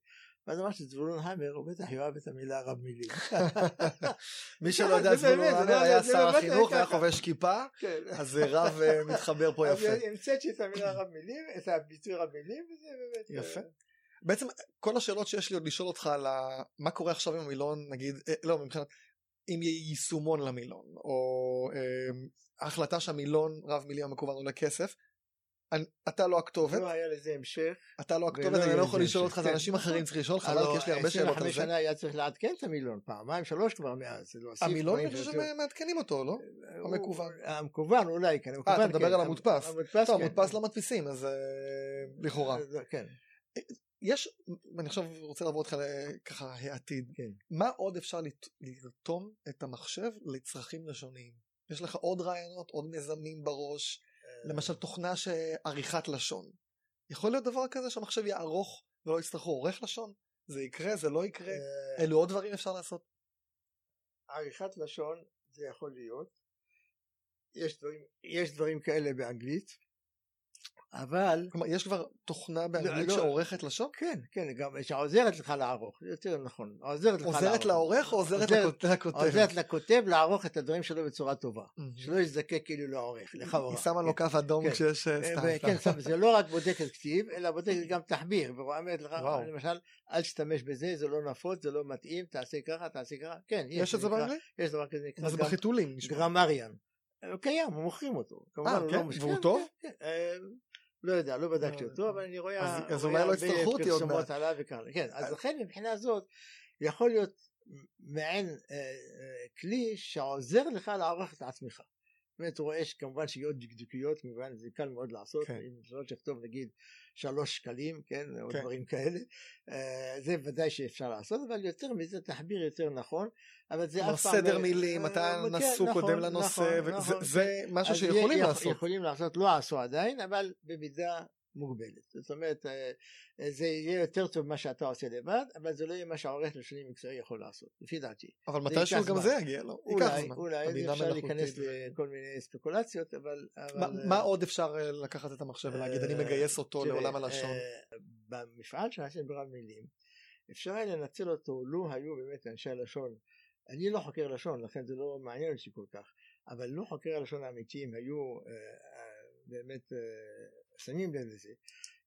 ואז אמרתי זבולון המר, הוא בטח יאהב את המילה רב מילים. מי שלא יודע, זבולון המר לא- היה שר החינוך היה והיה. חובש כיפה, כן. אז רב אה, מתחבר פה יפה. המצאתי את המילה רב מילים, את הביטוי רב מילים, וזה באמת... יפה. אה, בעצם כל השאלות שיש לי עוד לשאול אותך על מה קורה עכשיו עם המילון, נגיד, אה, לא, מבחינת, אם יהיה יישומון למילון, או ההחלטה שהמילון רב מילים המקוון עולה כסף, אתה לא הכתובת, לא היה לזה המשך. אתה לא הכתובת, אני לא יכול לשאול. אותך, זה כן, אנשים. אחרים צריכים לשאול אותך, הלוא כי יש לי הרבה שאלות על 25 זה. שנה היה צריך לעדכן את המילון, פעמיים שלוש כבר מאז. להוסיף המילון, אני חושב שיותר. שהם מעדכנים אותו, לא? המקוון. המקוון אולי, כן. אה, אתה מדבר כן. על המודפס. המודפס, טוב, כן. מודפס לא מדפיסים, אז אה, לכאורה. אה, כן. יש, אני עכשיו רוצה לעבור אותך ככה העתיד, כן. מה עוד אפשר לרתום את המחשב לצרכים לשוניים? יש לך עוד רעיונות, עוד מיזמים בראש, למשל תוכנה שעריכת לשון. יכול להיות דבר כזה שהמחשב יערוך ולא יצטרכו עורך לשון? זה יקרה, זה לא יקרה? אה, אילו עוד דברים אפשר לעשות? עריכת לשון זה יכול להיות. יש דברים, יש דברים כאלה באנגלית, אבל כלומר, יש כבר תוכנה באנגלית לא. שעורכת לשון? כן, כן, גם שעוזרת לך לערוך, יותר נכון, עוזרת לך עוזרת לעורך או עוזרת עוזרת- לכות- לכותב? עוזרת לכותב לערוך את הדברים שלו בצורה טובה, מהמם. שלא יזדקק כאילו לעורך, לכאורה. היא שמה לו קו אדום כן. כשיש אה, אה, סתם. כן, סתם. זה לא רק בודקת כתיב, אלא בודקת גם תחביר, ואומרת לך. למשל, אל תשתמש בזה, זה לא נפוץ, זה לא מתאים, תעשה ככה, תעשה ככה, כן, יש את זה באנגלית? יש דבר כזה, זה בחיתולים. גרמריאן. הוא קיים, מוכרים אותו. הוא כן? לא. והוא טוב? כן, כן, אה, לא יודע, לא בדקתי אותו, אבל אני רואה אז- אולי לא יצטרכו אותי עוד מעט. כן, אז לכן מבחינה זאת, יכול להיות מעין אה, אה, כלי שעוזר לך לערוך את עצמך. הוא רואה שכמובן שיהיו דקדוקיות, כמובן זה קל מאוד לעשות, כן. אם לא תכתוב נגיד שלוש שקלים, כן, או כן. דברים כאלה, אה, זה ודאי שאפשר לעשות, אבל יותר מזה תחביר יותר נכון, אבל זה אף פעם... סדר לא- מילים, אה, אתה כן, נסו נכון, קודם לנושא, נכון, וזה- נכון. זה משהו אז שיכולים י- לעשות. יכולים לעשות, לא עשו עדיין, אבל במידה מוגבלת. זאת אומרת, אה, אה, זה יהיה יותר טוב ממה שאתה עושה לבד, אבל זה לא יהיה מה שהעורך לשוני מקצועי יכול לעשות, לפי דעתי. אבל מתישהו גם. זה יגיע לו. אולי. אולי אפשר להיכנס לכל מיני ספקולציות, אבל... מה- אבל, מה אה, עוד אפשר לקחת את המחשב ולהגיד אני מגייס אותו תראה, לעולם הלשון? במפעל שעשינו ברב מילים, אפשר היה לנצל אותו לו היו באמת אנשי הלשון. אני לא חוקר לשון, לכן זה לא מעניין אותי כל כך, אבל לו חוקרי הלשון האמיתיים היו באמת שמים לב לזה,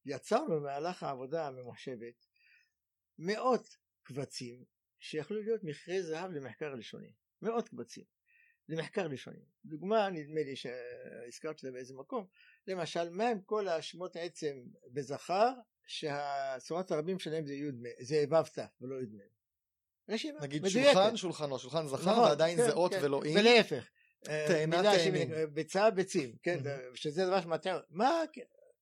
יצרנו במהלך העבודה הממוחשבת מאות קבצים שיכלו להיות מכרה זהב למחקר לשוני, מאות קבצים. למחקר לשוני. דוגמה, נדמה לי שהזכרתי אותה באיזה מקום, למשל, מה הם כל השמות עצם בזכר שהצורת הרבים שלהם זה י' זה ו' ת' ולא י' מ'. רשימה נגיד מדויקת. שולחן, שולחנו, שולחן זכר, נכון, ועדיין כן, זה אות כן. ולא אי. ולהפך. תאנה, מילה תאנים. ביצה ביצים, כן. שזה דבר שמטעה, מה,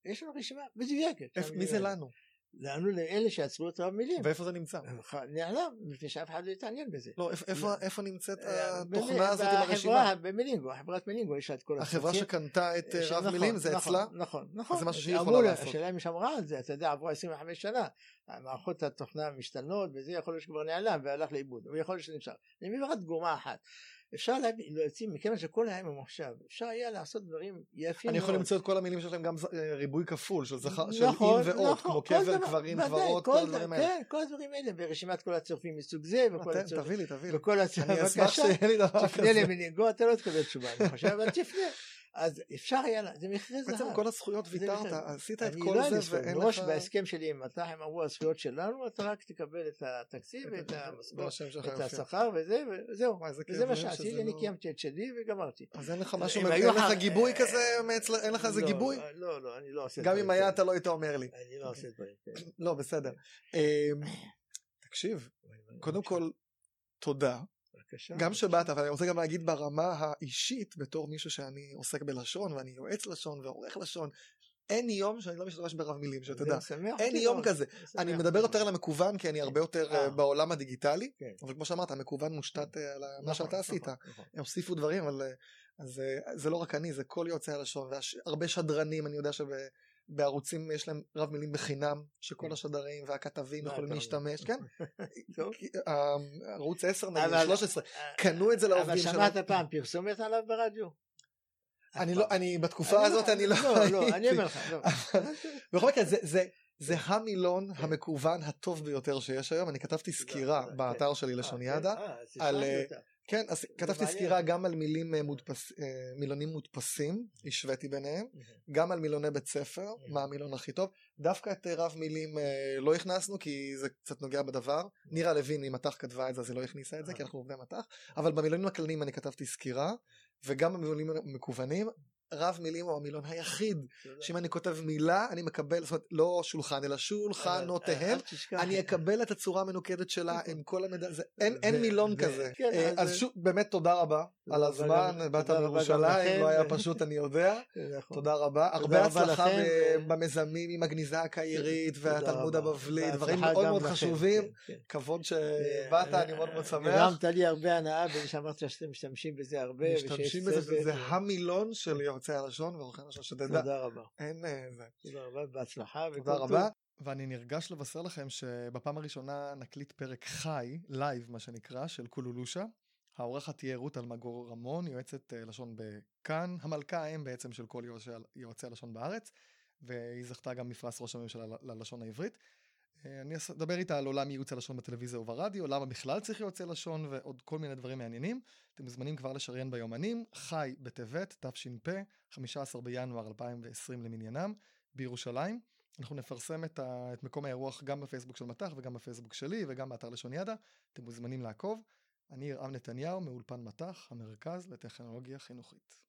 יש לנו רשימה מדויקת. מי זה לנו? לנו לאלה שיצרו את המילים. ואיפה זה נמצא? נעלם, מפני שאף אחד לא התעניין בזה. לא, איפה- איפה נמצאת אה, התוכנה הזאת עם הרשימה? במילינגו, חברת מילינגו יש לה את כל החברה הטפסים. שקנתה את אה, רב נכון, מילים זה נכון, אצלה? נכון, נכון. זה משהו שהיא יכולה לה, לעשות. השאלה אם היא שמרה על זה, אתה יודע, עברו 25 שנה, מערכות התוכנה משתנות, וזה יכול להיות שכבר נעלם והלך לאיבוד, אבל יכול להיות שנשאר. אני מביא רק דוגמה אחת. אפשר להוציא, מכיוון שכל היה ממוחשב, אפשר היה לעשות דברים יפים אני יכול. למצוא את כל המילים שיש להם גם אה, ריבוי כפול של זכר, של נכון, אין ואות, נכון, כמו כל קבר, דבר, קברים, גברות, כל הדברים האלה. כן, כל הדברים האלה, ברשימת כל הצורפים מסוג זה, וכל תן, הצורפים, תביא לי, תביא לי. וכל אני אשמח שיהיה לי דבר תפנה כזה. למנהיגו, אתה לא תקבל תשובה, אני חושב, אבל תפנה. אז אפשר היה, זה מכרה זהב. בעצם כל הזכויות ויתרת. עשית את אני כל לא זה לי זכויות. ואין מראש לך... בהסכם שלי עם מט"ח הם אמרו הזכויות שלנו אתה רק תקבל את התקציב ואת המשכורת, את. השכר וזה וזהו וזה מה שעשיתי אני לא- קיימתי את שלי וגמרתי. אז אין לך משהו, אין לך גיבוי אה, כזה, אין לך איזה לא, גיבוי? לא לא אני לא עושה גם דברים אם היה. אתה לא היית אומר לי. אני לא עושה דברים כאלה. לא, בסדר. אמ, תקשיב, קודם כל, תודה. בבקשה. גם שבאת, אבל אני רוצה גם להגיד ברמה האישית, בתור מישהו שאני עוסק בלשון, ואני יועץ לשון ועורך לשון, אין יום שאני לא משתמש ברב מילים. זה משמח אין יום. כזה. זה אני מדבר יותר על. המקוון, כי אני הרבה יותר אה. אה, בעולם הדיגיטלי, כן. אבל כמו שאמרת, המקוון מושתת אה, על מה נכון, שאתה עשית. נכון, נכון. הם הוסיפו דברים, אבל זה לא רק אני, זה כל יועצי הלשון, והרבה שדרנים, אני יודע שבערוצים יש להם רב מילים בחינם, שכל כן. השדרים והכתבים מה יכולים להשתמש, כן? טוב. כי, אה, ערוץ 10 נגיד, אבל- 13, אה, קנו את זה אבל לעובדים שלהם. שמעת פעם פרסומת עליו ברדיו? אני לא. אני בתקופה הזאת אני לא לא, לא, אני. אומר לך, לא. בכל מקרה זה, זה, זה המילון המקוון הטוב ביותר שיש היום, אני כתבתי סקירה תודה, באתר שלי אה, לשוניאדה, כן? אה, אז על. כן, אז כתבתי. סקירה גם על מילים אה, מודפס, אה, מילונים מודפסים, השוויתי ביניהם, גם על מילוני בית ספר. מה המילון הכי טוב, דווקא את אה, רב מילים לא הכנסנו כי זה קצת נוגע בדבר, נירה לוין ממטח כתבה את זה אז היא לא הכניסה את זה. כי אנחנו עובדי מטח, אבל במילונים הכלליים אני כתבתי סקירה, וגם במילונים המקוונים, רב מילים הוא המילון היחיד שאם אני כותב מילה אני מקבל זאת אומרת לא שולחן אלא שולחנותיהם אני אקבל את הצורה המנוקדת שלה עם כל המידע זה אין אין מילון כזה כן, אה, אז זה- שוב באמת תודה רבה על הזמן באת מירושלים לכם. לא היה פשוט אני יודע נכון. תודה רבה הרבה רבה הצלחה ו- במיזמים עם הגניזה הקהירית והתלמוד. הבבלי דברים מאוד מאוד חשובים כן, כן. כבוד שבאת אני מאוד מאוד שמח גרמת לי הרבה הנאה בזה שאמרת שאתם משתמשים בזה הרבה. משתמשים בזה ו- המילון של יועצי הלשון ועורכי הלשון שתדע תודה רבה. אין אה, זה תודה רבה, בהצלחה. תודה. רבה. ואני נרגש לבשר לכם שבפעם הראשונה נקליט פרק חי, live מה שנקרא, של קולולושה. העורכת תהיה רות אלמגור רמון, יועצת אה, לשון בכאן, המלכה האם בעצם של כל יועצי, הלשון בארץ, והיא זכתה גם מפרס ראש הממשלה ללשון העברית. אה, אני אדבר איתה על עולם ייעוץ הלשון בטלוויזיה וברדיו, למה בכלל צריך יועצי לשון ועוד כל מיני דברים מעניינים. אתם מוזמנים כבר לשריין ביומנים, חי בטבת, תש"פ, 15 בינואר 2020 למניינם, בירושלים. אנחנו נפרסם את, ה, את מקום האירוח גם בפייסבוק של מט"ח וגם בפייסבוק שלי וגם באתר לשון ידע. אתם מוזמנים לעקוב. אני ירעם נתניהו מאולפן מט"ח, המרכז לטכנולוגיה חינוכית.